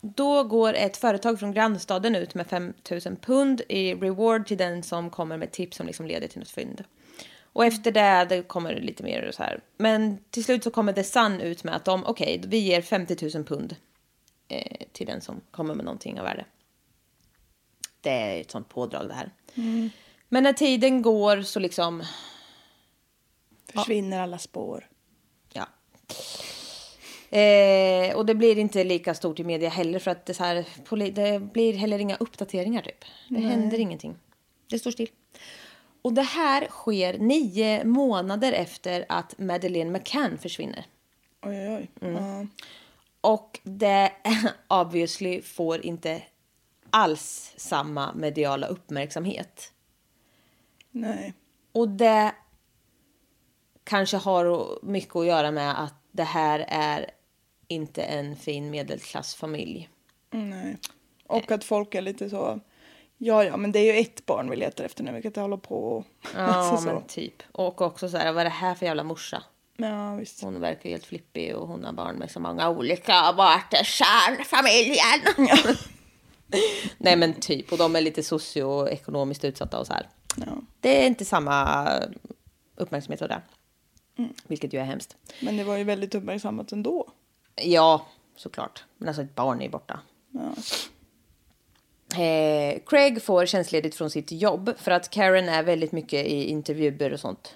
Då går ett företag från grannstaden ut med 5 000 pund i reward till den som kommer med tips som liksom leder till något fynd. Och efter det, det kommer lite mer så här. Men till slut så kommer The Sun ut med att de, okej, vi ger 50 000 pund eh, till den som kommer med någonting av värde. Det är ett sånt pådrag det här. Men när tiden går så liksom, Försvinner alla spår. ja. Eh, och det blir inte lika stort i media heller för att det, här, det blir heller inga uppdateringar typ. Det händer ingenting. Det står still. Och det här sker nio månader efter att Madeleine McCann försvinner. Oj, oj, oj. Mm. Ja. Och det *laughs* obviously får inte alls samma mediala uppmärksamhet. Nej. Och det kanske har mycket att göra med att det här är inte en fin medelklassfamilj. Nej. Och att folk är lite så... Ja, ja, men det är ju ett barn vi letar efter nu. Vi kan inte hålla på och... Ja, *laughs* alltså så. men typ. Och också så här, vad är det här för jävla morsa? Ja, visst. Hon verkar ju helt flippig och hon har barn med så många olika. Vart är kärnfamiljen? *laughs* *laughs* Nej men typ, och de är lite socioekonomiskt utsatta och så här. Ja. Det är inte samma uppmärksamhet av det. Vilket ju är hemskt. Men det var ju väldigt uppmärksammat ändå. Ja, såklart. Men alltså ett barn är borta. Ja. Eh, Craig får tjänstledigt från sitt jobb för att Karen är väldigt mycket i intervjuer och sånt.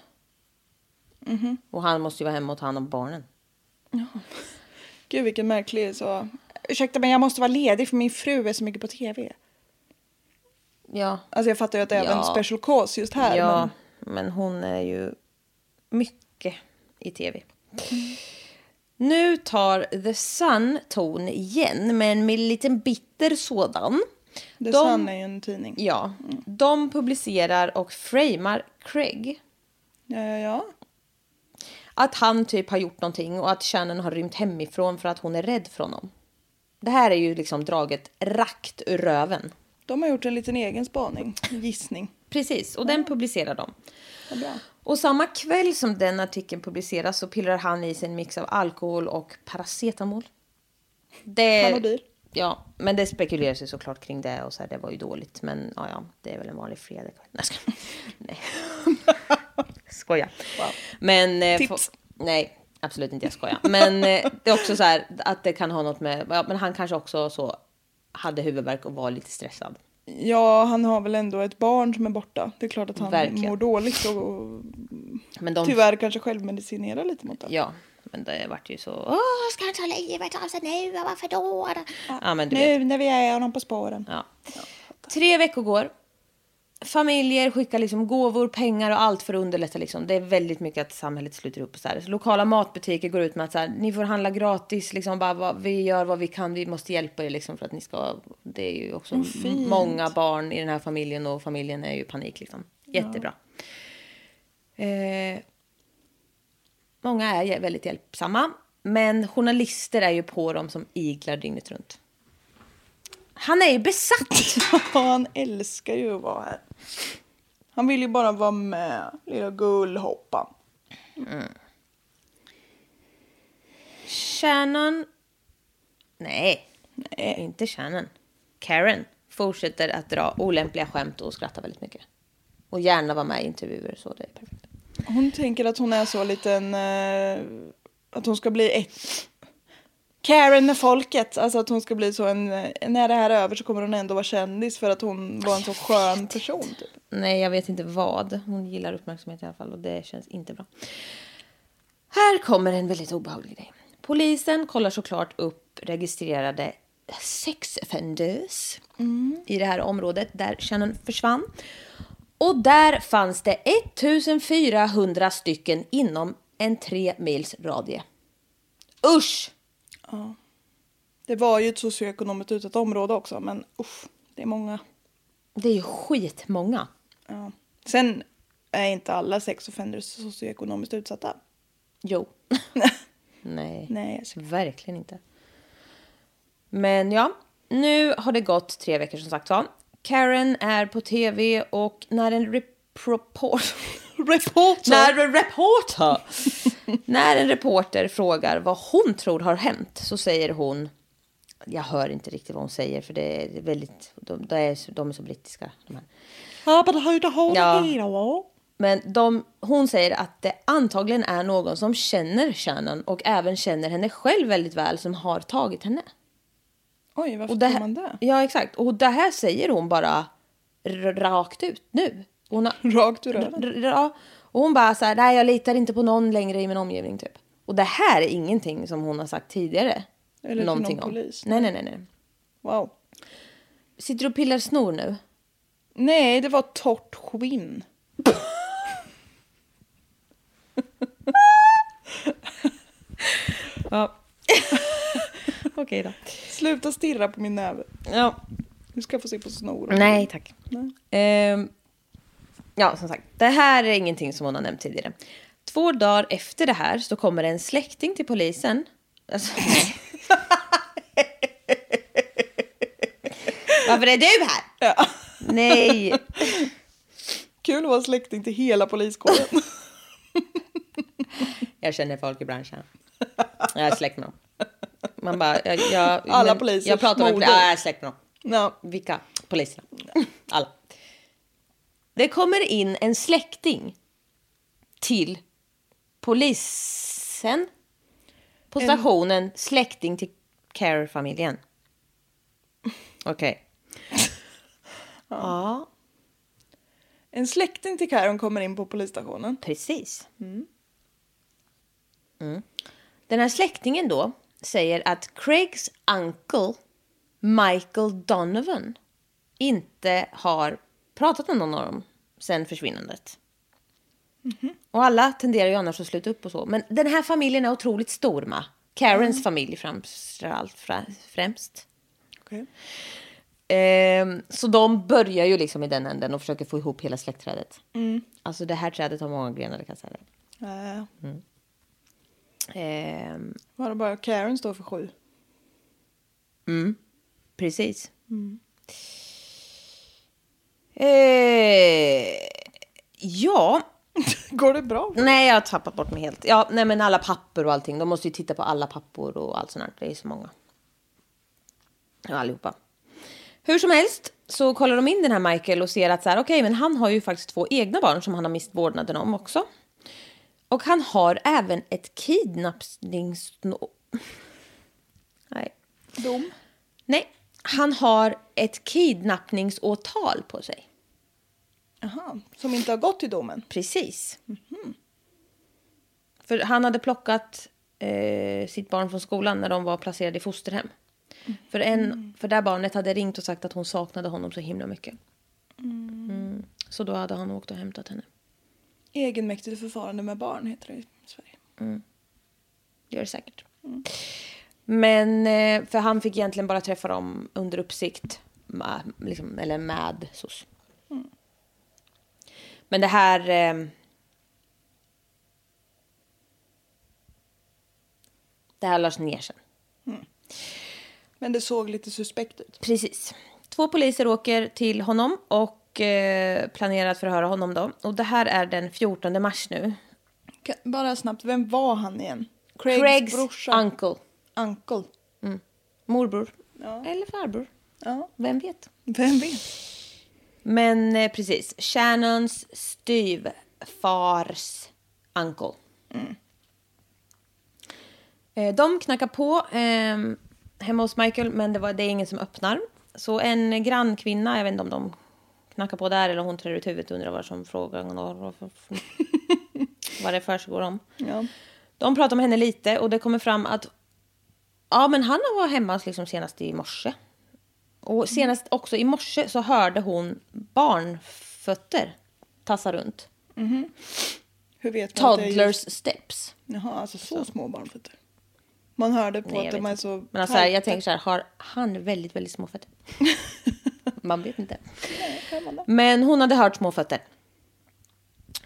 Och han måste ju vara hemma och ta hand om barnen. Gud, vilken märklig så... Ursäkta, men jag måste vara ledig för min fru är så mycket på tv. Ja, Alltså jag fattar ju att det är även Ja. special cause just här. ja Men... men hon är ju mycket i tv. Nu tar The Sun ton igen, men med en liten bitter sådan. The De- Sun är ju en tidning. Ja, de publicerar och framar Craig. Ja, ja, ja. Att han typ har gjort någonting och att Shannon har rymt hemifrån för att hon är rädd för honom. Det här är ju liksom draget rakt ur röven. De har gjort en liten egen spaning, gissning. Precis, och den publicerar de. Bra. Och samma kväll som den artikeln publiceras så pillrar han i sig en mix av alkohol och paracetamol. Det, Panodil. Ja, men det spekuleras ju såklart kring det och så här, det var ju dåligt. Men ja, ja, det är väl en vanlig fredag. Nej, skojar. Nej. *laughs* Skoja. Men... eh, Tips. få- nej, absolut inte. Jag skojar. Men eh, det är också så här att det kan ha något med... Ja, men han kanske också så hade huvudvärk och var lite stressad. Ja, han har väl ändå ett barn som är borta. Det är klart att han Verkligen. mår dåligt och Men de, tyvärr kanske självmedicinerar lite mot det. Ja, men det vart ju så... Åh, ska han ta livet av sig nu? Varför då? Ja, men du vet. Nu när vi är honom på spåren. Ja. Tre veckor går. Familjer skickar liksom gåvor, pengar och allt för att underlätta. Liksom. Det är väldigt mycket att samhället sluter upp. Så här. Så lokala matbutiker går ut med att så här, ni får handla gratis. Liksom, bara, vad, vi gör vad vi kan. Vi måste hjälpa er liksom, för att ni ska... Det är ju också fint. många barn i den här familjen och familjen är ju panik. Liksom. Jättebra. Eh, många är väldigt hjälpsamma. Men journalister är ju på dem som iglar dygnet runt. Han är ju besatt! *laughs* Han älskar ju att vara här. Han vill ju bara vara med, lilla gullhoppan. Shannon... Nej, inte Shannon. Karen fortsätter att dra olämpliga skämt och skratta väldigt mycket. Och gärna vara med i intervjuer, så det är perfekt. Hon tänker att hon är så liten, eh, att hon ska bli ett... Karen med folket, alltså att hon ska bli så en, när det här är över så kommer hon ändå vara kändis för att hon var en så skön person. Typ. Nej, jag vet inte vad. Hon gillar uppmärksamhet i alla fall och det känns inte bra. Här kommer en väldigt obehaglig grej. Polisen kollar såklart upp registrerade sex offenders i det här området där Shannon försvann. Och där fanns det 1400 stycken inom en tre mils radie. Usch! Det var ju ett socioekonomiskt utsatt område också, men usch, det är många. Det är ju skitmånga. Ja. Sen är inte alla sex offenders socioekonomiskt utsatta. Jo. *laughs* Nej. Nej, Verkligen inte. Men ja, nu har det gått tre veckor som sagt var. Karen är på tv och när en report... *laughs* Reporter! när en reporter... *laughs* när en reporter frågar vad hon tror har hänt så säger hon Jag hör inte riktigt vad hon säger för det är väldigt... De, de, är, de är så brittiska. De här. Ja, men de, hon säger att det antagligen är någon som känner Shannon och även känner henne själv väldigt väl som har tagit henne. Oj, varför Och det tror man det? Ja, exakt. Och det här säger hon bara rakt ut nu. Hon har, *laughs* Rakt ur röven. ja, och hon bara så här, nej jag litar inte på någon längre i min omgivning typ. Och det här är ingenting som hon har sagt tidigare. Eller någonting någon om. polis. Nej, nej, nej, nej. Wow. Sitter du och pillar snor nu? Nej, det var torrt skinn. Ja. *laughs* Okej då. Sluta stirra på min näve. Ja. Nu ska få se på snor. Nej, tack. Nej. Ehm, ja, som sagt, det här är ingenting som hon har nämnt tidigare. Två dagar efter det här så kommer en släkting till polisen. Alltså, *laughs* Varför är du här? Ja. Nej. Kul att vara släkting till hela poliskåren. *laughs* Jag känner folk i branschen. Jag är släkt med dem. Man bara, jag, jag, Alla poliser, Jag pratar med jag är släkt med dem. ja. Vilka? Poliserna. Alla. Det kommer in en släkting till polisen på stationen. Släkting till Care-familjen. Okej. *laughs* Ja, En släkting till Karen kommer in på polisstationen. precis. Mm. Den här släktingen då säger att Craigs uncle Michael Donovan inte har pratat med någon av dem sen försvinnandet. Och alla tenderar ju annars att sluta upp och så. Men den här familjen är otroligt stor, ma. Karens familj framför allt, fra- främst. Okej. Ehm, så de börjar ju liksom i den änden och försöker få ihop hela släktträdet. Alltså det här trädet har många grenar, det kan jag säga. Äh, Ehm, var det bara Karen står för sju? Precis. Eh, ja, *laughs* Går det bra? nej jag har tappat bort mig helt. Ja, nej men alla papper och allting. De måste ju titta på alla pappor och allt sånt här. Det är så många. Ja, allihopa. Hur som helst så kollar de in den här Michael och ser att så här, okej, men han har ju faktiskt två egna barn som han har mist vårdnaden om också. Och han har även ett kidnappnings... *laughs* Nej. Dom? Nej, han har ett kidnappningsåtal på sig. Jaha, som inte har gått till domen? Precis. För han hade plockat eh, sitt barn från skolan när de var placerade i fosterhem. För, en, för det här barnet hade ringt och sagt att hon saknade honom så himla mycket. Mm. Så då hade han åkt och hämtat henne. Egenmäktigt förfarande med barn heter det i Sverige. Det gör det säkert. Men, eh, för han fick egentligen bara träffa dem under uppsikt. Med, liksom, eller med SOS. Men det här... Eh, det här lades ner sen. Men det såg lite suspekt ut. Precis. Två poliser åker till honom och eh, planerar att förhöra honom då. Och det här är den 14 mars nu. Bara snabbt, vem var han igen? Craigs, Craigs brorsa? uncle. Uncle. Morbror. Ja. Eller farbror. ja. Vem vet? Vem vet? Men eh, precis, Shannons styvfars uncle. Eh, de knackar på eh, hemma hos Michael, men det, var, det är ingen som öppnar. Så en grannkvinna, jag vet inte om de knackar på där eller hon trär ut huvudet och undrar vad som frågan och *laughs* vad det försiggår om. Ja. De pratar med henne lite och det kommer fram att ja, men han var hemma liksom senast i morse. Och senast också i morse så hörde hon barnfötter tassa runt. Hur vet man att det är Toddlers just... steps. Jaha, alltså så små barnfötter. Man hörde på Nej, att de är så Men alltså, här, jag tänker så här, har han väldigt, väldigt små fötter? *laughs* Man vet inte. Men hon hade hört små fötter.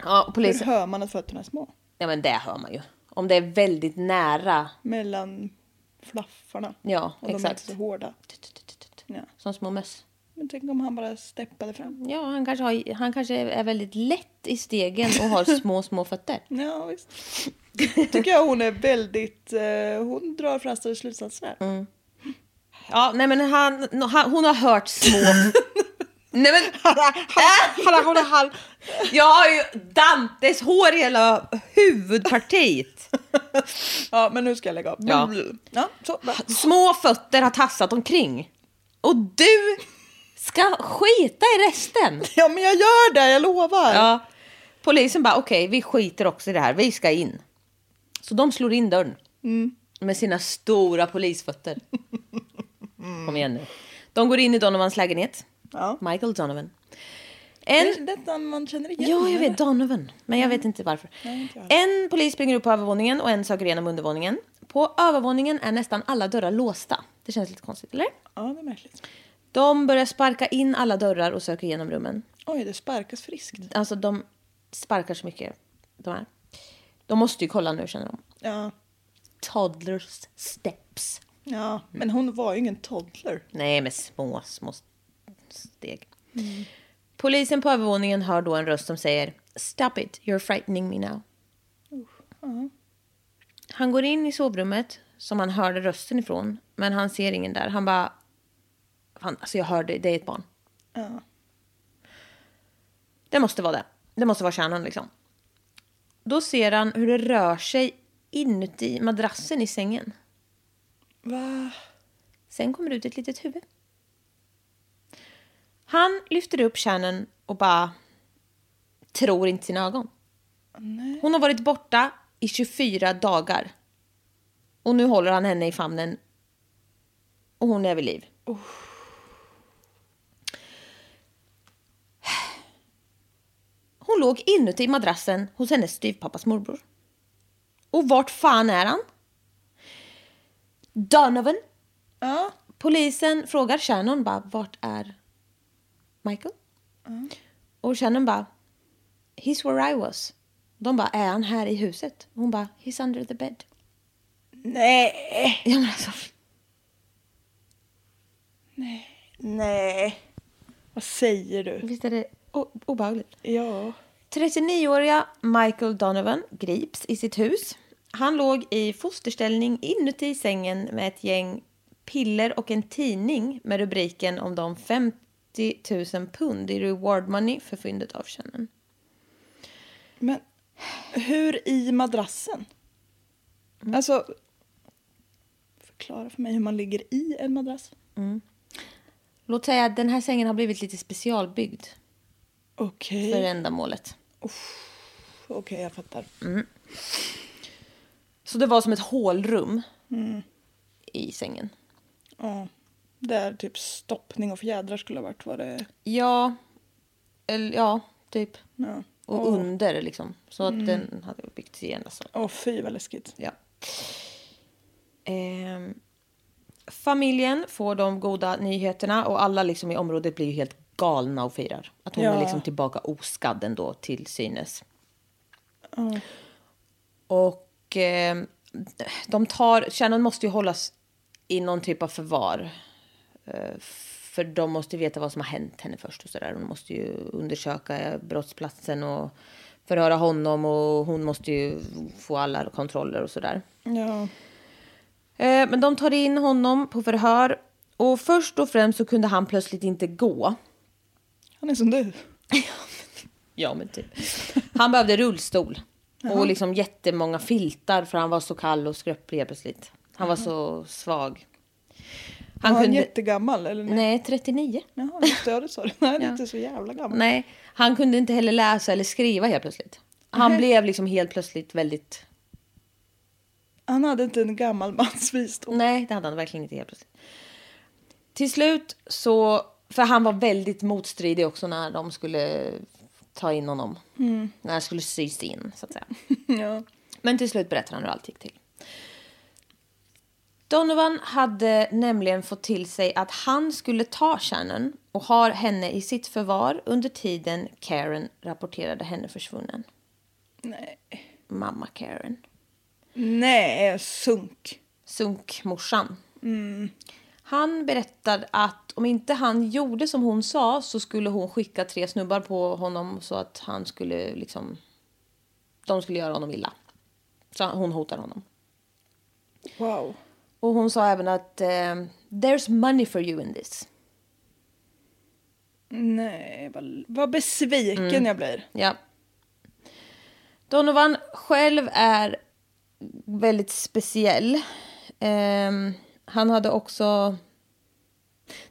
Ja, och Hur polisen... hör man att fötterna är små? Ja, men det hör man ju. Om det är väldigt nära. Mellan flaffarna. Ja, och de är exakt. inte så hårda. Ja. Som små möss. Men tänk om han bara steppade fram. Ja, han kanske, har, han kanske är väldigt lätt i stegen och har små, *laughs* små fötter. Ja, visst. Tycker jag hon är väldigt... Eh, hon drar förhastade slutsatser. Mm. Ja, nej men han, han, hon har hört små... *laughs* nej men... *laughs* Halla, halla, hall. Jag har ju Dantes hår i hela huvudpartiet. *laughs* Ja, men nu ska jag lägga av. Ja. Ja, så. Små fötter har tassat omkring. Och du ska skita i resten. *laughs* Ja, men jag gör det, jag lovar. Ja. Polisen bara, okej, vi skiter också i det här. Vi ska in. Så de slår in dörren. Med sina stora polisfötter. Kom igen nu. De går in i Donovans lägenhet. Ja. Michael Donovan. Det En... är detta man känner igen. Ja, jag vet. Donovan. Men jag vet inte varför. inte jag. En polis springer upp på övervåningen och en söker igenom undervåningen. På övervåningen är nästan alla dörrar låsta. Det känns lite konstigt, eller? Ja, det är märkligt. De börjar sparka in alla dörrar och söker igenom rummen. Oj, det sparkas friskt. Alltså, de sparkar så mycket. De här. De måste ju kolla nu, känner de. Ja, Toddlers steps. ja. men hon var ju ingen toddler. Nej, med små, små steg. Polisen på övervåningen hör då en röst som säger Stop it, you're frightening me now. Han går in i sovrummet som han hörde rösten ifrån, men han ser ingen där. Han bara... Fan, alltså jag hörde, det är ett barn. Ja. Det måste vara det. Det måste vara kärnan liksom. Då ser han hur det rör sig inuti madrassen i sängen. Va? Sen kommer ut ett litet huvud. Han lyfter upp kärnan och bara tror inte sina ögon. Hon har varit borta i 24 dagar. Och nu håller han henne i famnen. Och hon är vid liv. Hon låg inuti madrassen hos hennes styvpappas morbror. Och vart fan är han? Donovan Ja. Polisen frågar Shannon bara, vart är Michael? Och Shannon bara, he's where I was. De bara, är han här i huset? Hon bara, he's under the bed. Nej. Ja, men alltså, Nej. Vad säger du? visst är det obehagligt? Ja. 39-åriga Michael Donovan grips i sitt hus. Han låg i fosterställning inuti sängen med ett gäng piller och en tidning med rubriken om de 50 000 pund i reward money för fyndet av Shannon. Men hur i madrassen? Mm. Alltså, förklara för mig hur man ligger i en madrass. Låt säga att den här sängen har blivit lite specialbyggd Okej, för ändamålet. okej jag fattar. Så det var som ett hålrum i sängen. Ja. Där typ stoppning och fjädrar skulle ha varit vad det Ja, eller, ja, typ. Ja. Och Åh. under liksom. Så att den hade byggts igen. Alltså. Åh fy vad läskigt. Ja. Ehm, familjen får de goda nyheterna och alla liksom i området blir ju helt galna och firar. Att hon Ja. är liksom tillbaka oskadd ändå till synes. Och ehm, de tar, Shannon måste ju hållas i någon typ av förvar. Eh, För de måste veta vad som har hänt henne först och sådär. De måste ju undersöka brottsplatsen och förhöra honom och hon måste ju få alla kontroller och sådär. Ja. Eh, Men de tar in honom på förhör och först och främst så kunde han plötsligt inte gå. Han är som du. *laughs* Ja, men typ. Han behövde rullstol och liksom jättemånga filtar för han var så kall och skröplig plötsligt. Han var så svag. Han Han var kunde... jättegammal eller? Nej. Nej, 39. Jaha, just det, det sa du. Nej, *laughs* han är Ja. inte så jävla gammal. Nej, han kunde inte heller läsa eller skriva helt plötsligt. Han blev liksom helt plötsligt väldigt... Han hade inte en gammal mans visdom. Nej, det hade han verkligen inte helt plötsligt. Till slut så... För han var väldigt motstridig också när de skulle ta in honom. När han skulle sys in, så att säga. *laughs* Ja. Men till slut berättar han hur allt gick till. Donovan hade nämligen fått till sig att han skulle ta Shannon och har henne i sitt förvar under tiden Karen rapporterade henne försvunnen. Nej. Mamma Karen. Nej, sunk. Sunkmorsan. Han berättade att om inte han gjorde som hon sa så skulle hon skicka tre snubbar på honom så att han skulle liksom... De skulle göra honom illa. Så hon hotar honom. Wow. Och hon sa även att eh, There's money for you in this. Nej, vad, vad besviken jag blir. Ja. Donovan själv är väldigt speciell. Ehm, han hade också...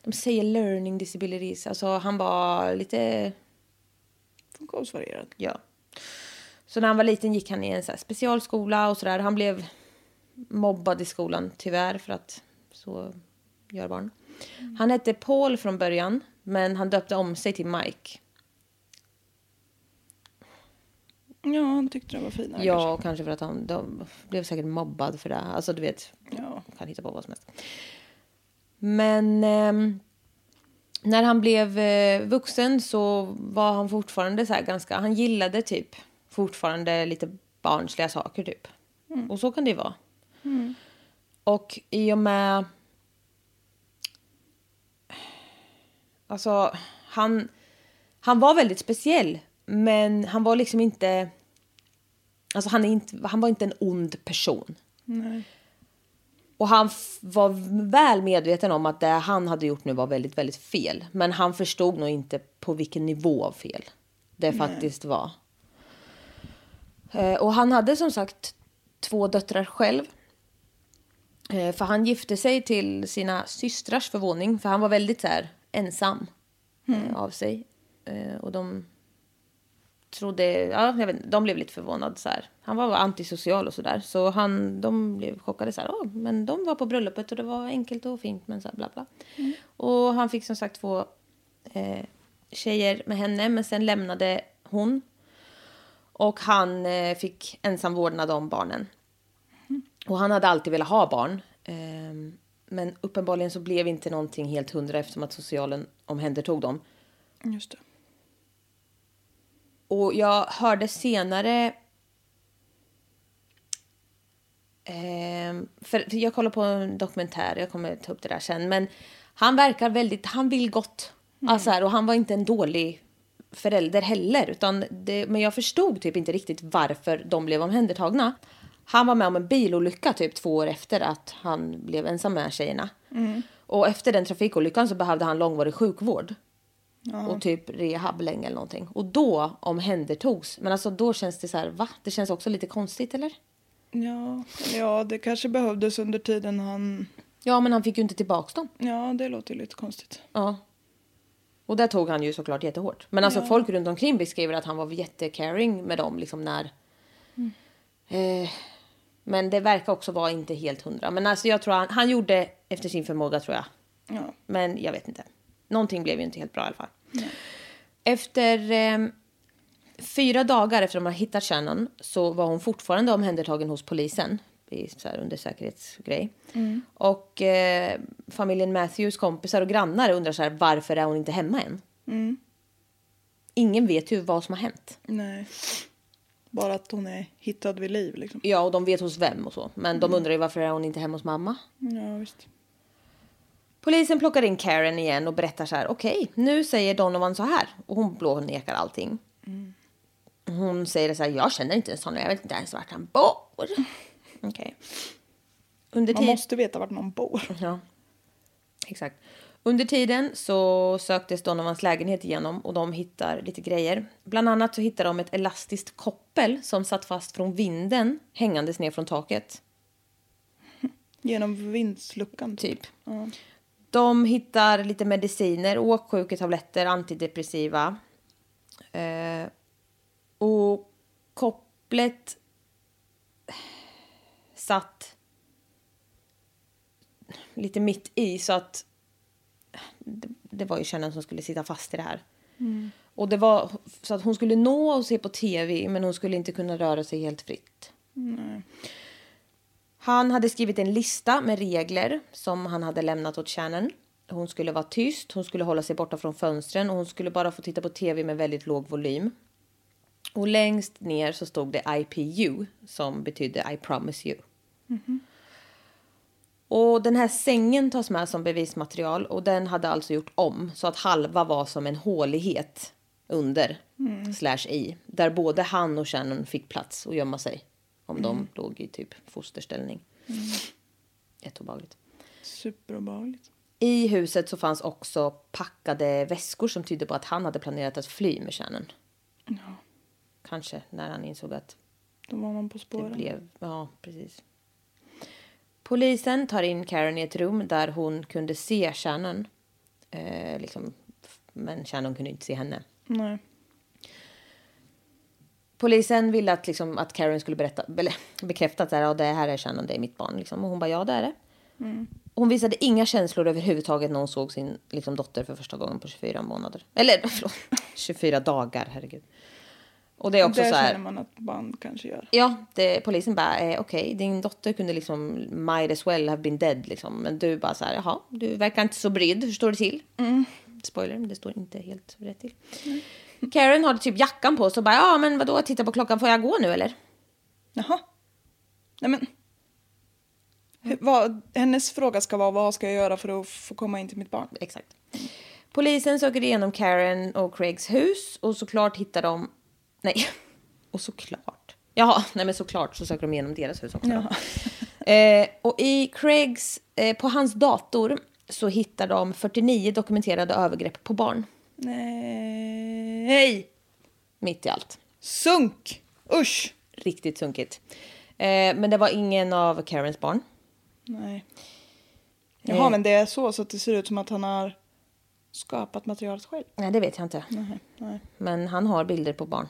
De säger learning disabilities. Alltså han var lite... Funktionsvarierad. Ja. Så när han var liten gick han i en så specialskola och sådär. Han blev mobbad i skolan tyvärr för att så gör barn. Han hette Paul från början men han döpte om sig till Mike. Ja, han tyckte det var finare. Ja, och kanske för att han de blev säkert mobbad för det. Alltså du vet, kanske. Ja. kan hitta på vad som helst. Men ehm, när han blev eh, vuxen så var han fortfarande så här ganska, han gillade typ fortfarande lite barnsliga saker typ. Och så kan det ju vara. Och i och med... Alltså, han, han var väldigt speciell. Men han var liksom inte... Alltså han, är inte, han var inte en ond person. Och han var väl medveten om att det han hade gjort nu var väldigt, väldigt fel. Men han förstod nog inte på vilken nivå av fel det faktiskt var. Eh, Och han hade som sagt två döttrar själv. Eh, För han gifte sig till sina systrars förvåning. För han var väldigt så här, ensam eh, av sig. Eh, Och de trodde, ja, jag vet, de blev lite förvånade. Så här. Han var antisocial och sådär. Så han, de blev chockade. Så här, "Åh, men de var på bröllopet och det var enkelt och fint. Men så här, bla bla. Och han fick som sagt två eh, tjejer med henne. Men sen lämnade hon. Och han eh, fick ensam vårdnad om barnen. Och han hade alltid velat ha barn. Ehm, men uppenbarligen så blev inte någonting helt hundra eftersom att socialen omhändertog dem. Just det. Och jag hörde senare... ehm, för, för jag kollar på en dokumentär, jag kommer ta upp det där sen. Men han verkar väldigt, han vill gott. Alltså här, och han var inte en dålig förälder heller. Utan det, men jag förstod typ inte riktigt varför de blev omhändertagna. Han var med om en bilolycka typ två år efter att han blev ensam med tjejerna. Och efter den trafikolyckan så behövde han långvarig sjukvård. Och typ rehab länge eller någonting. Och då omhändertogs. Men alltså då känns det så här, va? Det känns också lite konstigt eller? Ja, ja, det kanske behövdes under tiden han... Ja, men han fick ju inte tillbaks dem. Ja, det låter ju lite konstigt. Ja. Och där tog han ju såklart jättehårt. Men alltså folk runt omkring beskriver att han var jättecaring med dem liksom när... Eh, men det verkar också vara inte helt hundra. Men alltså jag tror han, han gjorde efter sin förmåga tror jag. Ja. Men jag vet inte. Någonting blev ju inte helt bra i alla fall. Efter eh, fyra dagar efter att de har hittat Shannon så var hon fortfarande omhändertagen hos polisen. I, så här, under säkerhetsgrej. Och eh, familjen Matthews kompisar och grannar undrar så här, varför är hon inte hemma än? Ingen vet ju vad som har hänt. Nej. Bara att hon är hittad vid liv liksom. Ja, och de vet hos vem och så. Men de undrar ju varför är hon inte hemma hos mamma? Ja, visst. Polisen plockar in Karen igen och berättar så här. Okej, nu säger Donovan så här. Och hon blånekar allting. Hon säger så här. Jag känner inte en sån. Jag vet inte ens vart han bor. Okej. Under Man måste veta vart någon bor. Ja, exakt. Under tiden så söktes Donovans lägenhet igenom och de hittar lite grejer. Bland annat så hittar de ett elastiskt koppel som satt fast från vinden hängandes ner från taket. Genom vindsluckan. Typ. De hittar lite mediciner, åksjuketabletter, antidepressiva. Eh, och kopplet satt lite mitt i så att det, det var ju kärnan som skulle sitta fast i det här. Och det var så att hon skulle nå och se på tv men hon skulle inte kunna röra sig helt fritt. Han hade skrivit en lista med regler som han hade lämnat åt Shannon. Hon skulle vara tyst, hon skulle hålla sig borta från fönstren och hon skulle bara få titta på tv med väldigt låg volym. Och längst ner så stod det IPU som betydde I promise you. Och den här sängen tas med som bevismaterial och den hade alltså gjort om så att halva var som en hålighet under slash i. Där både han och Shannon fick plats att gömma sig om de låg i typ fosterställning. Jätteobehagligt. Superobehagligt. I huset så fanns också packade väskor som tydde på att han hade planerat att fly med Shannon. Kanske när han insåg att Då var man på det spåren. blev... Ja, precis. Polisen tar in Karen i ett rum där hon kunde se Shannon. Eh, liksom, men Shannon kunde inte se henne. Nej. Polisen ville att, liksom, att Karen skulle berätta, eller, bekräfta att ja, det här är Shannon, det är mitt barn. Liksom. Och hon bara, ja det är det. Hon visade inga känslor överhuvudtaget när hon såg sin liksom, dotter för första gången på 24 månader. Eller *laughs* förlåt, 24 dagar, herregud. Och det är också Där så här... känner man att barn kanske gör. Ja, det, polisen bara, eh, okej, din dotter kunde liksom might as well have been dead liksom. Men du bara så här, jaha, du verkar inte så brydd, hur står det till? Spoiler, det står inte helt rätt till. Karen hade typ jackan på sig och bara, ja men vadå, titta på klockan, får jag gå nu eller? Jaha. Nej men. Vad, hennes fråga ska vara vad ska jag göra för att få komma in till mitt barn? Exakt. Polisen söker igenom Karen och Craigs hus och såklart hittar de... Nej, och såklart. Jaha, nej men såklart så söker de igenom deras hus också. *laughs* Eh, och i Craigs, eh, på hans dator så hittar de 49 dokumenterade övergrepp på barn. Nej. Mitt i allt. Sunk. Usch. Riktigt sunkigt. Eh, men det var ingen av Karens barn. Nej. Jaha, Eh. men det är så så att det ser ut som att han har skapat materialet själv. Nej, det vet jag inte. Nej, nej, Men han har bilder på barn.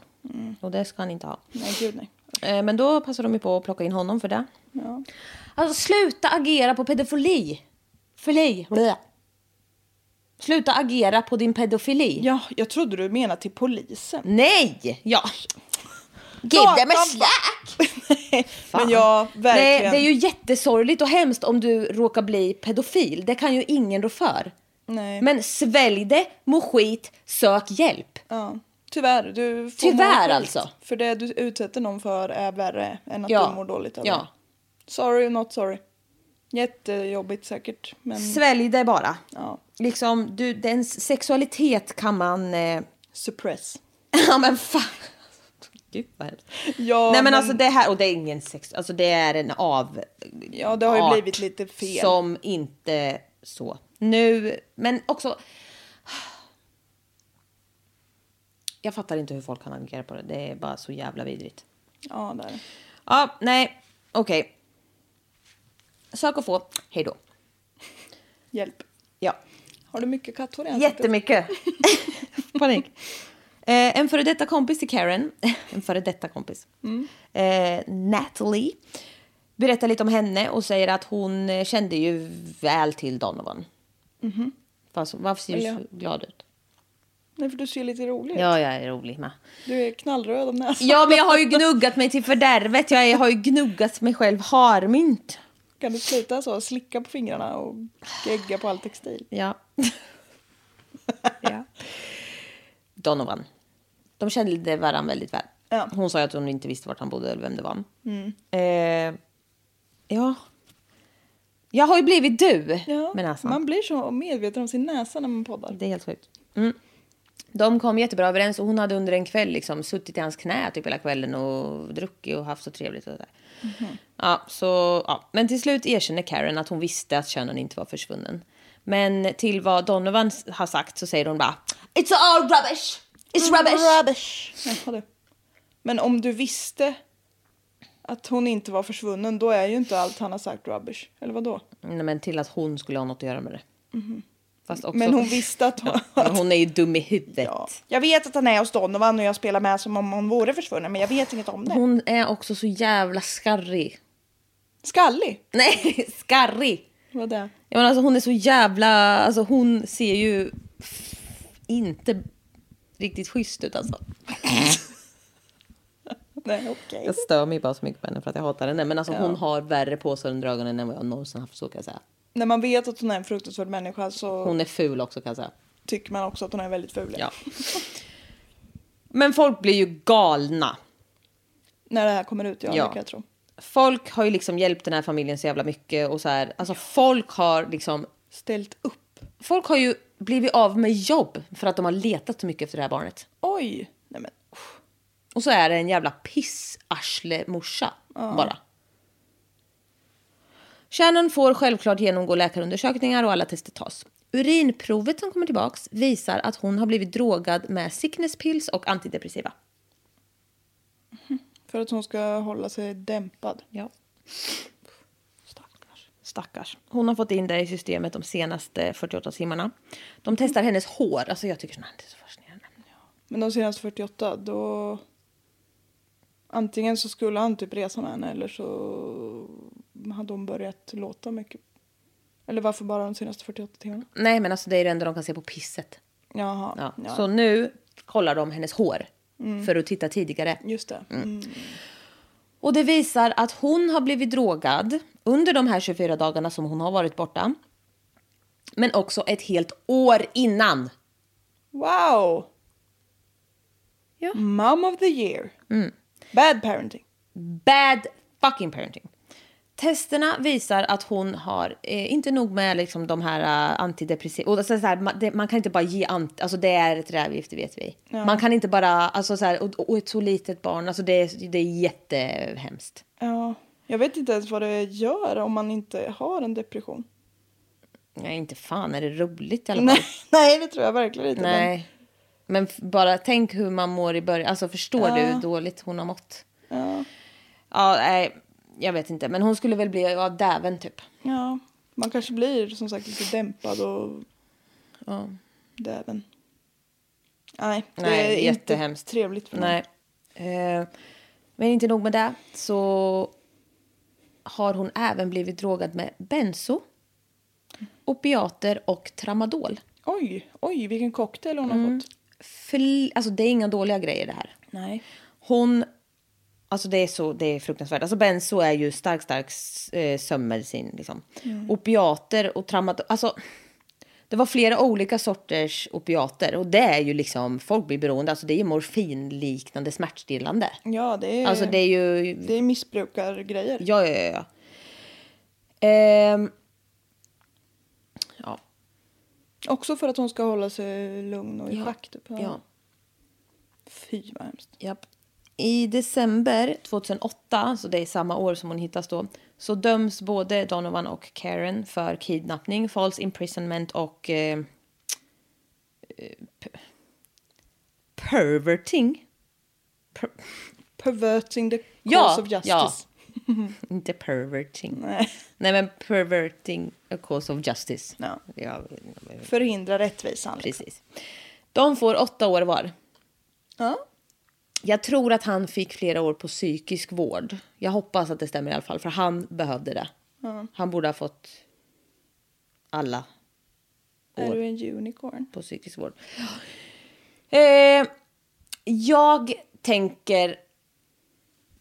Och det ska han inte ha. nej gud nej. Eh, Men då passar de ju på att plocka in honom för det. Ja. Alltså sluta agera på pedofili. Fili. Blä. Sluta agera på din pedofili. ja, jag trodde du menade till polisen. Nej! Ja. Give them a slack! Men ja, *laughs* Nej, verkligen. det är ju jättesorgligt och hemskt om du råkar bli pedofil. Det kan ju ingen rå för. Nej. Men svälj det, må skit, sök hjälp. Ja. Tyvärr, du får Tyvärr, alltså. För det du utsätter någon för är värre än att Ja. du mår dåligt av Ja. Sorry, not sorry. Jättejobbigt säkert, men Svälj det bara. ja. Liksom, du, dens sexualitet kan man... Eh... Suppress. *laughs* ja men fan. Gud vad hemskt. Ja, Nej men, alltså det här, och det är ingen sex, alltså det är en av Ja, det har ju blivit lite fel. Som inte så. Nu, men också. Jag fattar inte hur folk kan agera på det. Det är bara så jävla vidrigt. Ja, där. Ja, nej, okej. Sök och få. Hej då. Hjälp. Ja. Har du mycket katthår i ansiktet? Jättemycket. *laughs* Panik. Eh, en före detta kompis till Karen, *laughs* en före detta kompis, eh, Natalie, berättar lite om henne och säger att hon kände ju väl till Donovan. Fast, varför ser du så glad ut? Nej, för du ser lite rolig ut. Ja, jag är rolig med. Du är knallröd om näsan. Ja, men jag har ju gnuggat mig till fördärvet. Jag har ju gnuggat mig själv harmynt. Kan du sluta så? Slicka på fingrarna och gegga på all textil. Ja. ja. Donovan. De kände varandra väldigt väl. Ja. Hon sa ju att hon inte visste vart han bodde eller vem det var. Eh, ja. Jag har ju blivit du Ja, med näsan. man blir så medveten om sin näsa när man poddar. Det är helt sjukt. Mm. De kom jättebra överens och hon hade under en kväll liksom suttit i hans knä typ hela kvällen och druckit och haft så trevligt. Och sådär. Ja, så, ja. Men till slut erkänner Karen att hon visste att Shannon inte var försvunnen. Men till vad Donovan har sagt så säger hon bara It's all rubbish! It's rubbish! Rubbish. Jaha, du. Men om du visste att hon inte var försvunnen, då är ju inte allt han har sagt rubbish. Eller vad då? Nej, men till att hon skulle ha något att göra med det. Fast också, Men hon visste att hon... Men hon är ju dum i huvudet. Ja. Jag vet att han är hos Donovan och jag spelar med som om hon vore försvunnen, men jag vet inget om det. Hon är också så jävla skarrig. Skallig? Nej, *laughs* skarrig! Vad det? Ja, men alltså, hon är så jävla... Alltså, hon ser ju inte riktigt schysst ut alltså. *laughs* Nej, okej. Jag stör mig bara så mycket på henne för att jag hatar henne. Men alltså, hon har värre påsar under ögonen än vad jag någonsin haft, så kan jag säga. När man vet att hon är en fruktansvärd människa så Hon är ful också kan jag säga. tycker man också att hon är väldigt ful. Ja. Men folk blir ju galna. När det här kommer ut, ja, Ja. jag tro. Folk har ju liksom hjälpt den här familjen så jävla mycket och så här. Alltså folk har liksom... Ställt upp. Folk har ju blivit av med jobb för att de har letat så mycket efter det här barnet. Oj! Nej men, Och så är det en jävla pissarsle morsa bara. Shannon får självklart genomgå läkarundersökningar och alla tester tas. Urinprovet som kommer tillbaks visar att hon har blivit drogad med sickness pills och antidepressiva. För att hon ska hålla sig dämpad. Ja. Stackars. Stackars. Hon har fått in det i systemet de senaste 48 timmarna. De testar hennes hår. Alltså jag tycker sånt här är så fascinerande. Men de senaste 48, då... Antingen så skulle han typ resa med henne eller så hade hon börjat låta mycket. Eller varför bara de senaste 48 timmarna? Nej men alltså det är det enda de kan se på pisset. Jaha. Ja. Ja. Så nu kollar de hennes hår. För att titta tidigare. Just det. Mm. Och det visar att hon har blivit drogad under de här 24 dagarna som hon har varit borta. Men också ett helt år innan. Wow! Ja. Mom of the year. Bad parenting. Bad fucking parenting. Testerna visar att hon har, eh, inte nog med liksom de här uh, antidepressiva, och så, så här, man, det, man kan inte bara ge anti, alltså det är ett rävgift, det vet vi. Man kan inte bara, alltså så här, och, och ett så litet barn, alltså det, är- det är jättehemskt. Ja. Jag vet inte ens vad det gör om man inte har en depression. Nej, inte fan är det roligt i alla fall. Nej, *laughs* nej det tror jag verkligen inte. Nej. Men bara tänk hur man mår i början. Alltså förstår du hur dåligt hon har mått? Ja. Ja, nej, jag vet inte. Men hon skulle väl bli av däven typ. ja. Man kanske blir som sagt lite dämpad och Ja. däven. Nej, det Nej, är är inte jättehemskt. trevligt för någon. Nej. Eh, men inte nog med det. Så har hon även blivit drogad med benzo, opiater och tramadol. Oj, oj vilken cocktail hon har Mm. fått. Alltså det är inga dåliga grejer det här. Nej. Hon, alltså det är så, det är fruktansvärt. Alltså benzo är ju stark, stark eh, sömnmedicin liksom. Opiater och tramadol, alltså det var flera olika sorters opiater och det är ju liksom, folk blir beroende, alltså det är ju morfinliknande smärtstillande. Ja, det är, Alltså det är ju, det är missbrukargrejer. ja ja ja. ja. Ehm, ja, Också för att hon ska hålla sig lugn och i Ja, schack. Typ. ja. Fy vad hemskt. Japp. I december 2008, så det är samma år som hon hittas då, så döms både Donovan och Karen för kidnappning, false imprisonment och eh, eh, perverting. Per, Perverting the cause Ja, of justice. ja. *laughs* inte perverting. Nej. Nej, men perverting a cause of justice. Ja. Ja, Förhindra rättvisan. liksom. precis. De får åtta år var. Ja. Jag tror att han fick flera år på psykisk vård. Jag hoppas att det stämmer i alla fall, för han behövde det. Han borde ha fått alla Är år du en unicorn? på psykisk vård. Eh, jag tänker...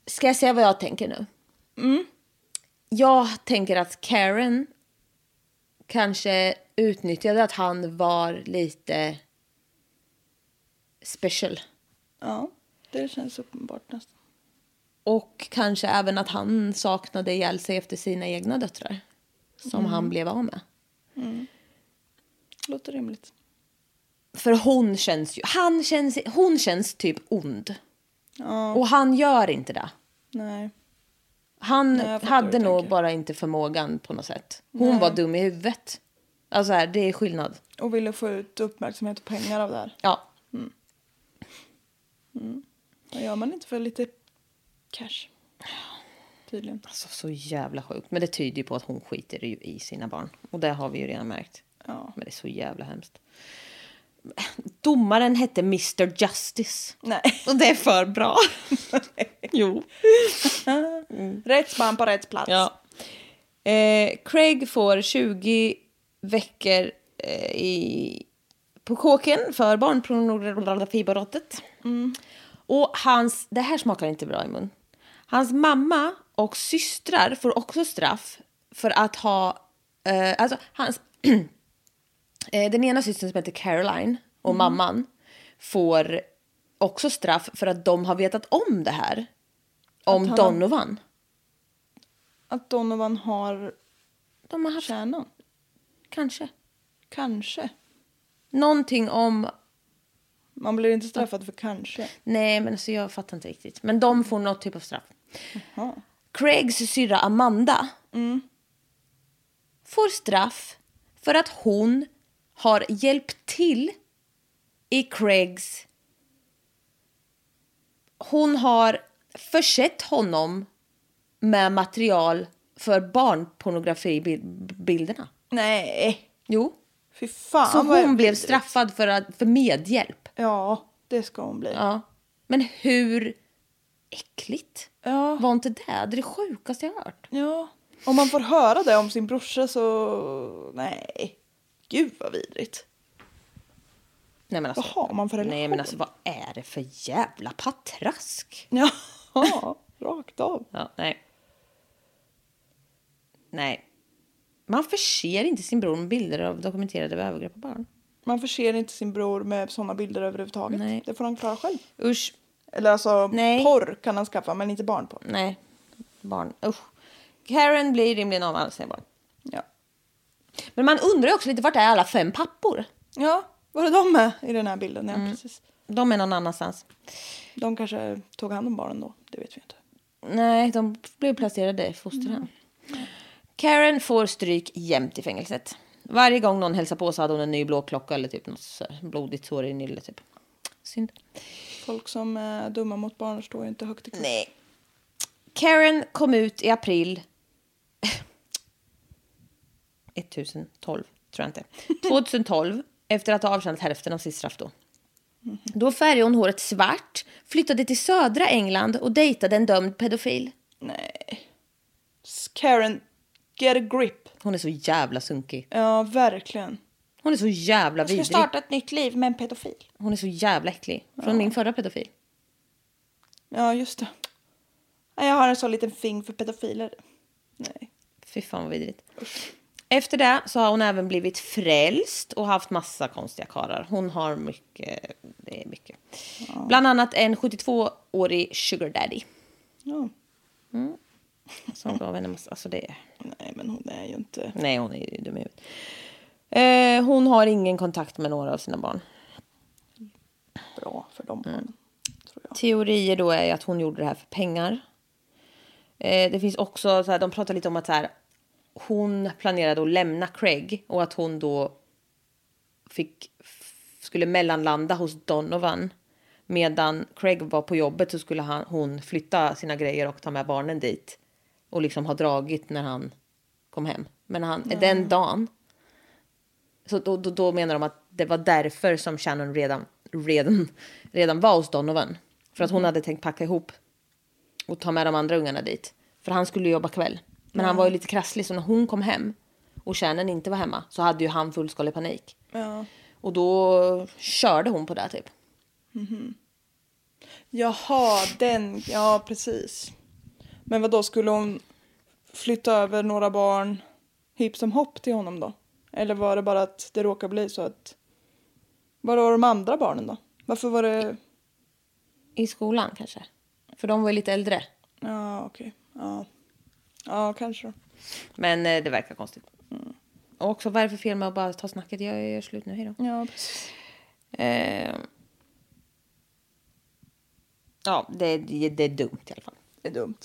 Ska jag säga vad jag tänker nu? Jag tänker att Karen kanske utnyttjade att han var lite special. Ja, det känns uppenbart nästan. Och kanske även att han saknade ihjäl sig efter sina egna döttrar. Som han blev av med. Låter rimligt. För hon känns ju, han känns, hon känns typ ond. Ja, Och han gör inte det. nej. Han Nej, hade nog tänker. bara inte förmågan på något sätt. Hon var dum i huvudet. Alltså här, det är skillnad. Och ville få ut uppmärksamhet och pengar av det här. Ja. Vad gör man inte för lite cash? Tydligen. Alltså så jävla sjukt. Men det tyder ju på att hon skiter ju i sina barn. Och det har vi ju redan märkt. Ja. Men det är så jävla hemskt. Domaren hette Mr Justice. Nej. Och det är för bra. *laughs* jo. *laughs* Rätt man på rätt plats. Ja. Eh, Craig får 20 veckor eh, i, på kåken för barnpornografibrottet. Och hans, det här smakar inte bra i mun. Hans mamma och systrar får också straff för att ha, eh, alltså hans, *clears throat* den ena systern som heter Caroline och mamman får också straff för att de har vetat om det här. Om han- Donovan. Att Donovan har De har haft, kärnan. kanske. Kanske. Någonting om... Man blir inte straffad för kanske. Nej, men alltså jag fattar inte riktigt. Men de får något typ av straff. Jaha. Craigs syrra Amanda får straff för att hon har hjälpt till i Craigs... Hon har försett honom med material för barnpornografibilderna. Nej. Jo. Fy fan Så hon blev straffad för, att, för medhjälp. Ja, det ska hon bli. Ja. Men hur äckligt Ja. var inte det? Det är det sjukaste jag har hört. ja. Om man får höra det om sin brorsa så... Nej. Gud vad vidrigt. Nej, men alltså, Vad har man för relation? Nej men alltså vad är det för jävla patrask? Ja, *laughs* rakt av. Ja, nej. Nej. Man förser inte sin bror med bilder av dokumenterade övergrepp på barn. Man förser inte sin bror med sådana bilder överhuvudtaget. Nej. Det får han klara själv. Usch. Eller alltså Nej. porr kan han skaffa men inte barnporr. Nej. Barn. Usch. Karen blir rimligen av med alla sina barn. Ja. Men man undrar också lite vart är alla fem pappor? Ja, var är de med i den här bilden? Ja, precis. De är någon annanstans. De kanske tog hand om barnen då. Det vet vi inte. Nej, de blev placerade i fosterhem. Karen får stryk jämt i fängelset. Varje gång någon hälsar på så hade hon en ny blå klocka eller typ något så blodigt sår i nyllet. Typ. Synd. Folk som är dumma mot barn står ju inte högt i kurs. Nej. Karen kom ut i april 1012, tror jag inte. 2012, efter att ha avtjänat hälften av sitt straff då. Då färgade hon håret svart, flyttade till södra England och dejtade en dömd pedofil. Nej. Karen, get a grip. Hon är så jävla sunkig. Ja, verkligen. Hon är så jävla Jag ska vidrig. starta ett nytt liv med en pedofil. Hon är så jävla äcklig. Från min förra pedofil. Ja, just det. Ja, Jag har en sån liten fing för pedofiler. Nej. Fy fan vad vidrigt. Efter det så har hon även blivit frälst och haft massa konstiga karlar. Hon har mycket, det är mycket. Bland annat en 72-årig sugar daddy. Ja. *laughs* Som gav henne massa, alltså det, Nej, men hon är ju inte... nej hon är ju dum i huvudet. Eh, hon har ingen kontakt med några av sina barn. bra för de barnen. Tror jag. Teorier då är ju att hon gjorde det här för pengar. Eh, det finns också, så här, de pratar lite om att så här, hon planerade att lämna Craig och att hon då fick, skulle mellanlanda hos Donovan. Medan Craig var på jobbet så skulle han, hon flytta sina grejer och ta med barnen dit. Och liksom ha dragit när han kom hem. Men han, den dagen så då, då, då menar de att det var därför som Shannon redan, redan, redan var hos Donovan. För att hon hade tänkt packa ihop och ta med de andra ungarna dit. För han skulle jobba kväll. Men han var ju lite krasslig så när hon kom hem och Shannon inte var hemma så hade ju han fullskalig panik. Ja. Och då körde hon på det typ. Jaha, den. Ja, precis. Men vad då skulle hon flytta över några barn hipp som hopp till honom då? Eller var det bara att det råkade bli så att... Var var de andra barnen då? Varför var det... I skolan kanske. För de var ju lite äldre. Ja, okej. Ja. Ja, kanske. Men eh, det verkar konstigt. Och också vad är det för fel med att bara ta snacket? Jag gör slut nu, hej då. Ja, precis. Eh, ja, det, det, det är dumt i alla fall. Det är dumt.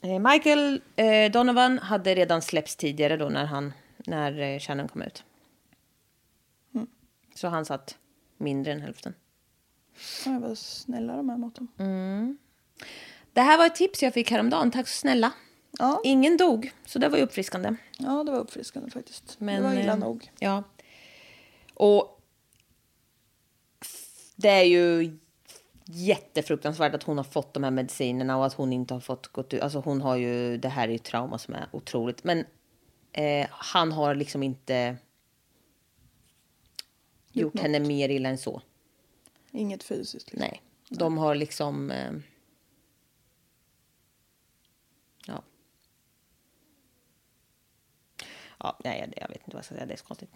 Eh, Michael eh, Donovan hade redan släppts tidigare då när, han, när eh, Shannon kom ut. Så han satt mindre än hälften. Ja, vad snälla de är mot dem. Det här var ett tips jag fick häromdagen. Tack så snälla. Ja. Ingen dog, så det var ju uppfriskande. ja, det var uppfriskande faktiskt. Men, det var illa eh, nog. Ja. Och det är ju jättefruktansvärt att hon har fått de här medicinerna och att hon inte har fått gått ut. Alltså hon har ju, det här är ju trauma som är otroligt. Men eh, han har liksom inte gjort henne mer illa än så. Inget fysiskt. Liksom. Nej, de har liksom... Eh, ja. Ja, nej, jag, vet inte vad jag ska säga. Det är så konstigt.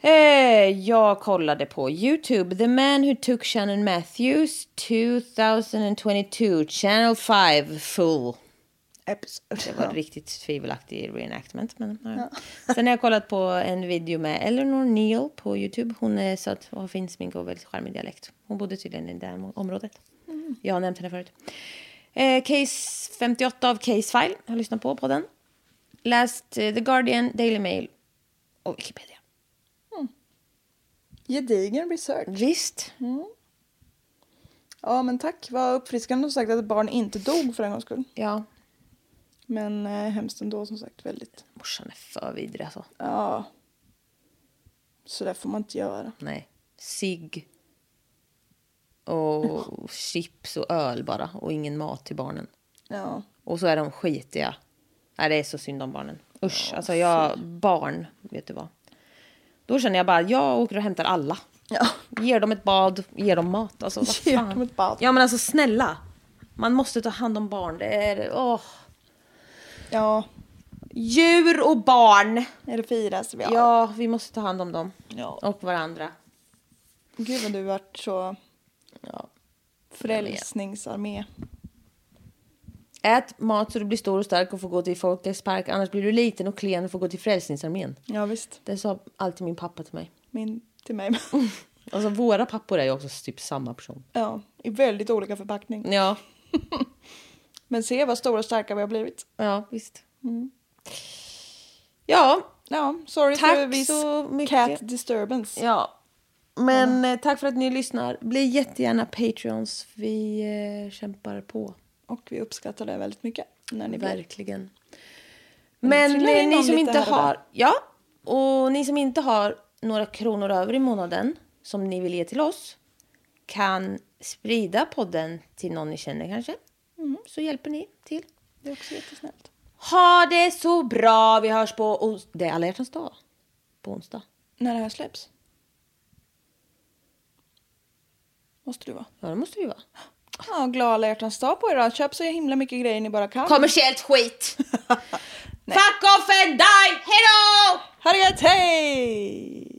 Eh, jag kollade på Youtube. The man who took Shannon Matthews 2022 Channel 5 full. Episode. Det var en riktigt tvivelaktig reenactment. Men, ja. *laughs* Sen har jag kollat på en video med Eleanor Neal på Youtube. Hon är söt och har fin smink och väldigt charmig dialekt. Hon bodde tydligen i det här området. Jag har nämnt henne förut. Eh, case 58 av Case File. Jag har lyssnat på på den. Läst eh, The Guardian, Daily Mail och Wikipedia. Gedigen research. Visst. Ja men tack, vad uppfriskande sagt att barn inte dog för en gångs skull. Ja, Men eh, hemskt ändå som sagt väldigt. morsan är för vidrig alltså. Ja. Så där får man inte göra. Nej. Sig och chips och öl bara och ingen mat till barnen. Ja. Och så är de skitiga. Nej, det är så synd om barnen. Usch, alltså jag, barn, vet du vad. Då känner jag bara, jag åker och hämtar alla. Ja. Ger dem ett bad, ger dem mat. Alltså, vad *laughs* Ger fan. dem ett bad. Ja men alltså snälla. Man måste ta hand om barn. Det är, åh. Ja. Djur och barn. Är det finaste vi har. Ja, vi måste ta hand om dem. Ja. Och varandra. Gud vad du varit så Ja. frälsningsarmé. Ät mat så du blir stor och stark och får gå till Folkets park. Annars blir du liten och klen och får gå till Frälsningsarmén. Ja visst. Det sa alltid min pappa till mig. Min till mig. *laughs* Alltså våra pappor är ju också typ samma person. ja. I väldigt olika förpackning. Ja, *laughs* Men se vad stora och starka vi har blivit. ja visst. Ja, Ja, sorry Tack för viss så mycket. cat disturbance. ja. Men eh, tack för att ni lyssnar. Bli jättegärna Patreons. Vi eh, kämpar på. Och vi uppskattar det väldigt mycket. När ni. Verkligen. Men ni någon som inte har... Ja, och ni som inte har några kronor över i månaden som ni vill ge till oss kan sprida podden till någon ni känner kanske. Mm. Så hjälper ni till. Det är också jättesnällt. Ha det så bra! Vi hörs på ons- Det är alla hjärtans dag. På onsdag. När det här släpps. Måste du vara. Ja, det måste vi vara. *gasps* Ja, glad alla hjärtans dag på er då. Köp så himla mycket grejer ni bara kan. Kommersiellt skit! *laughs* Fuck off and die! Hejdå! Ha det gött, hej!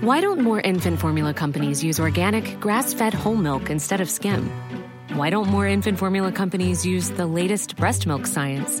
Why don't more infant formula companies use organic, grass fed whole milk instead of skim? Why don't more infant formula companies use the latest breast milk science?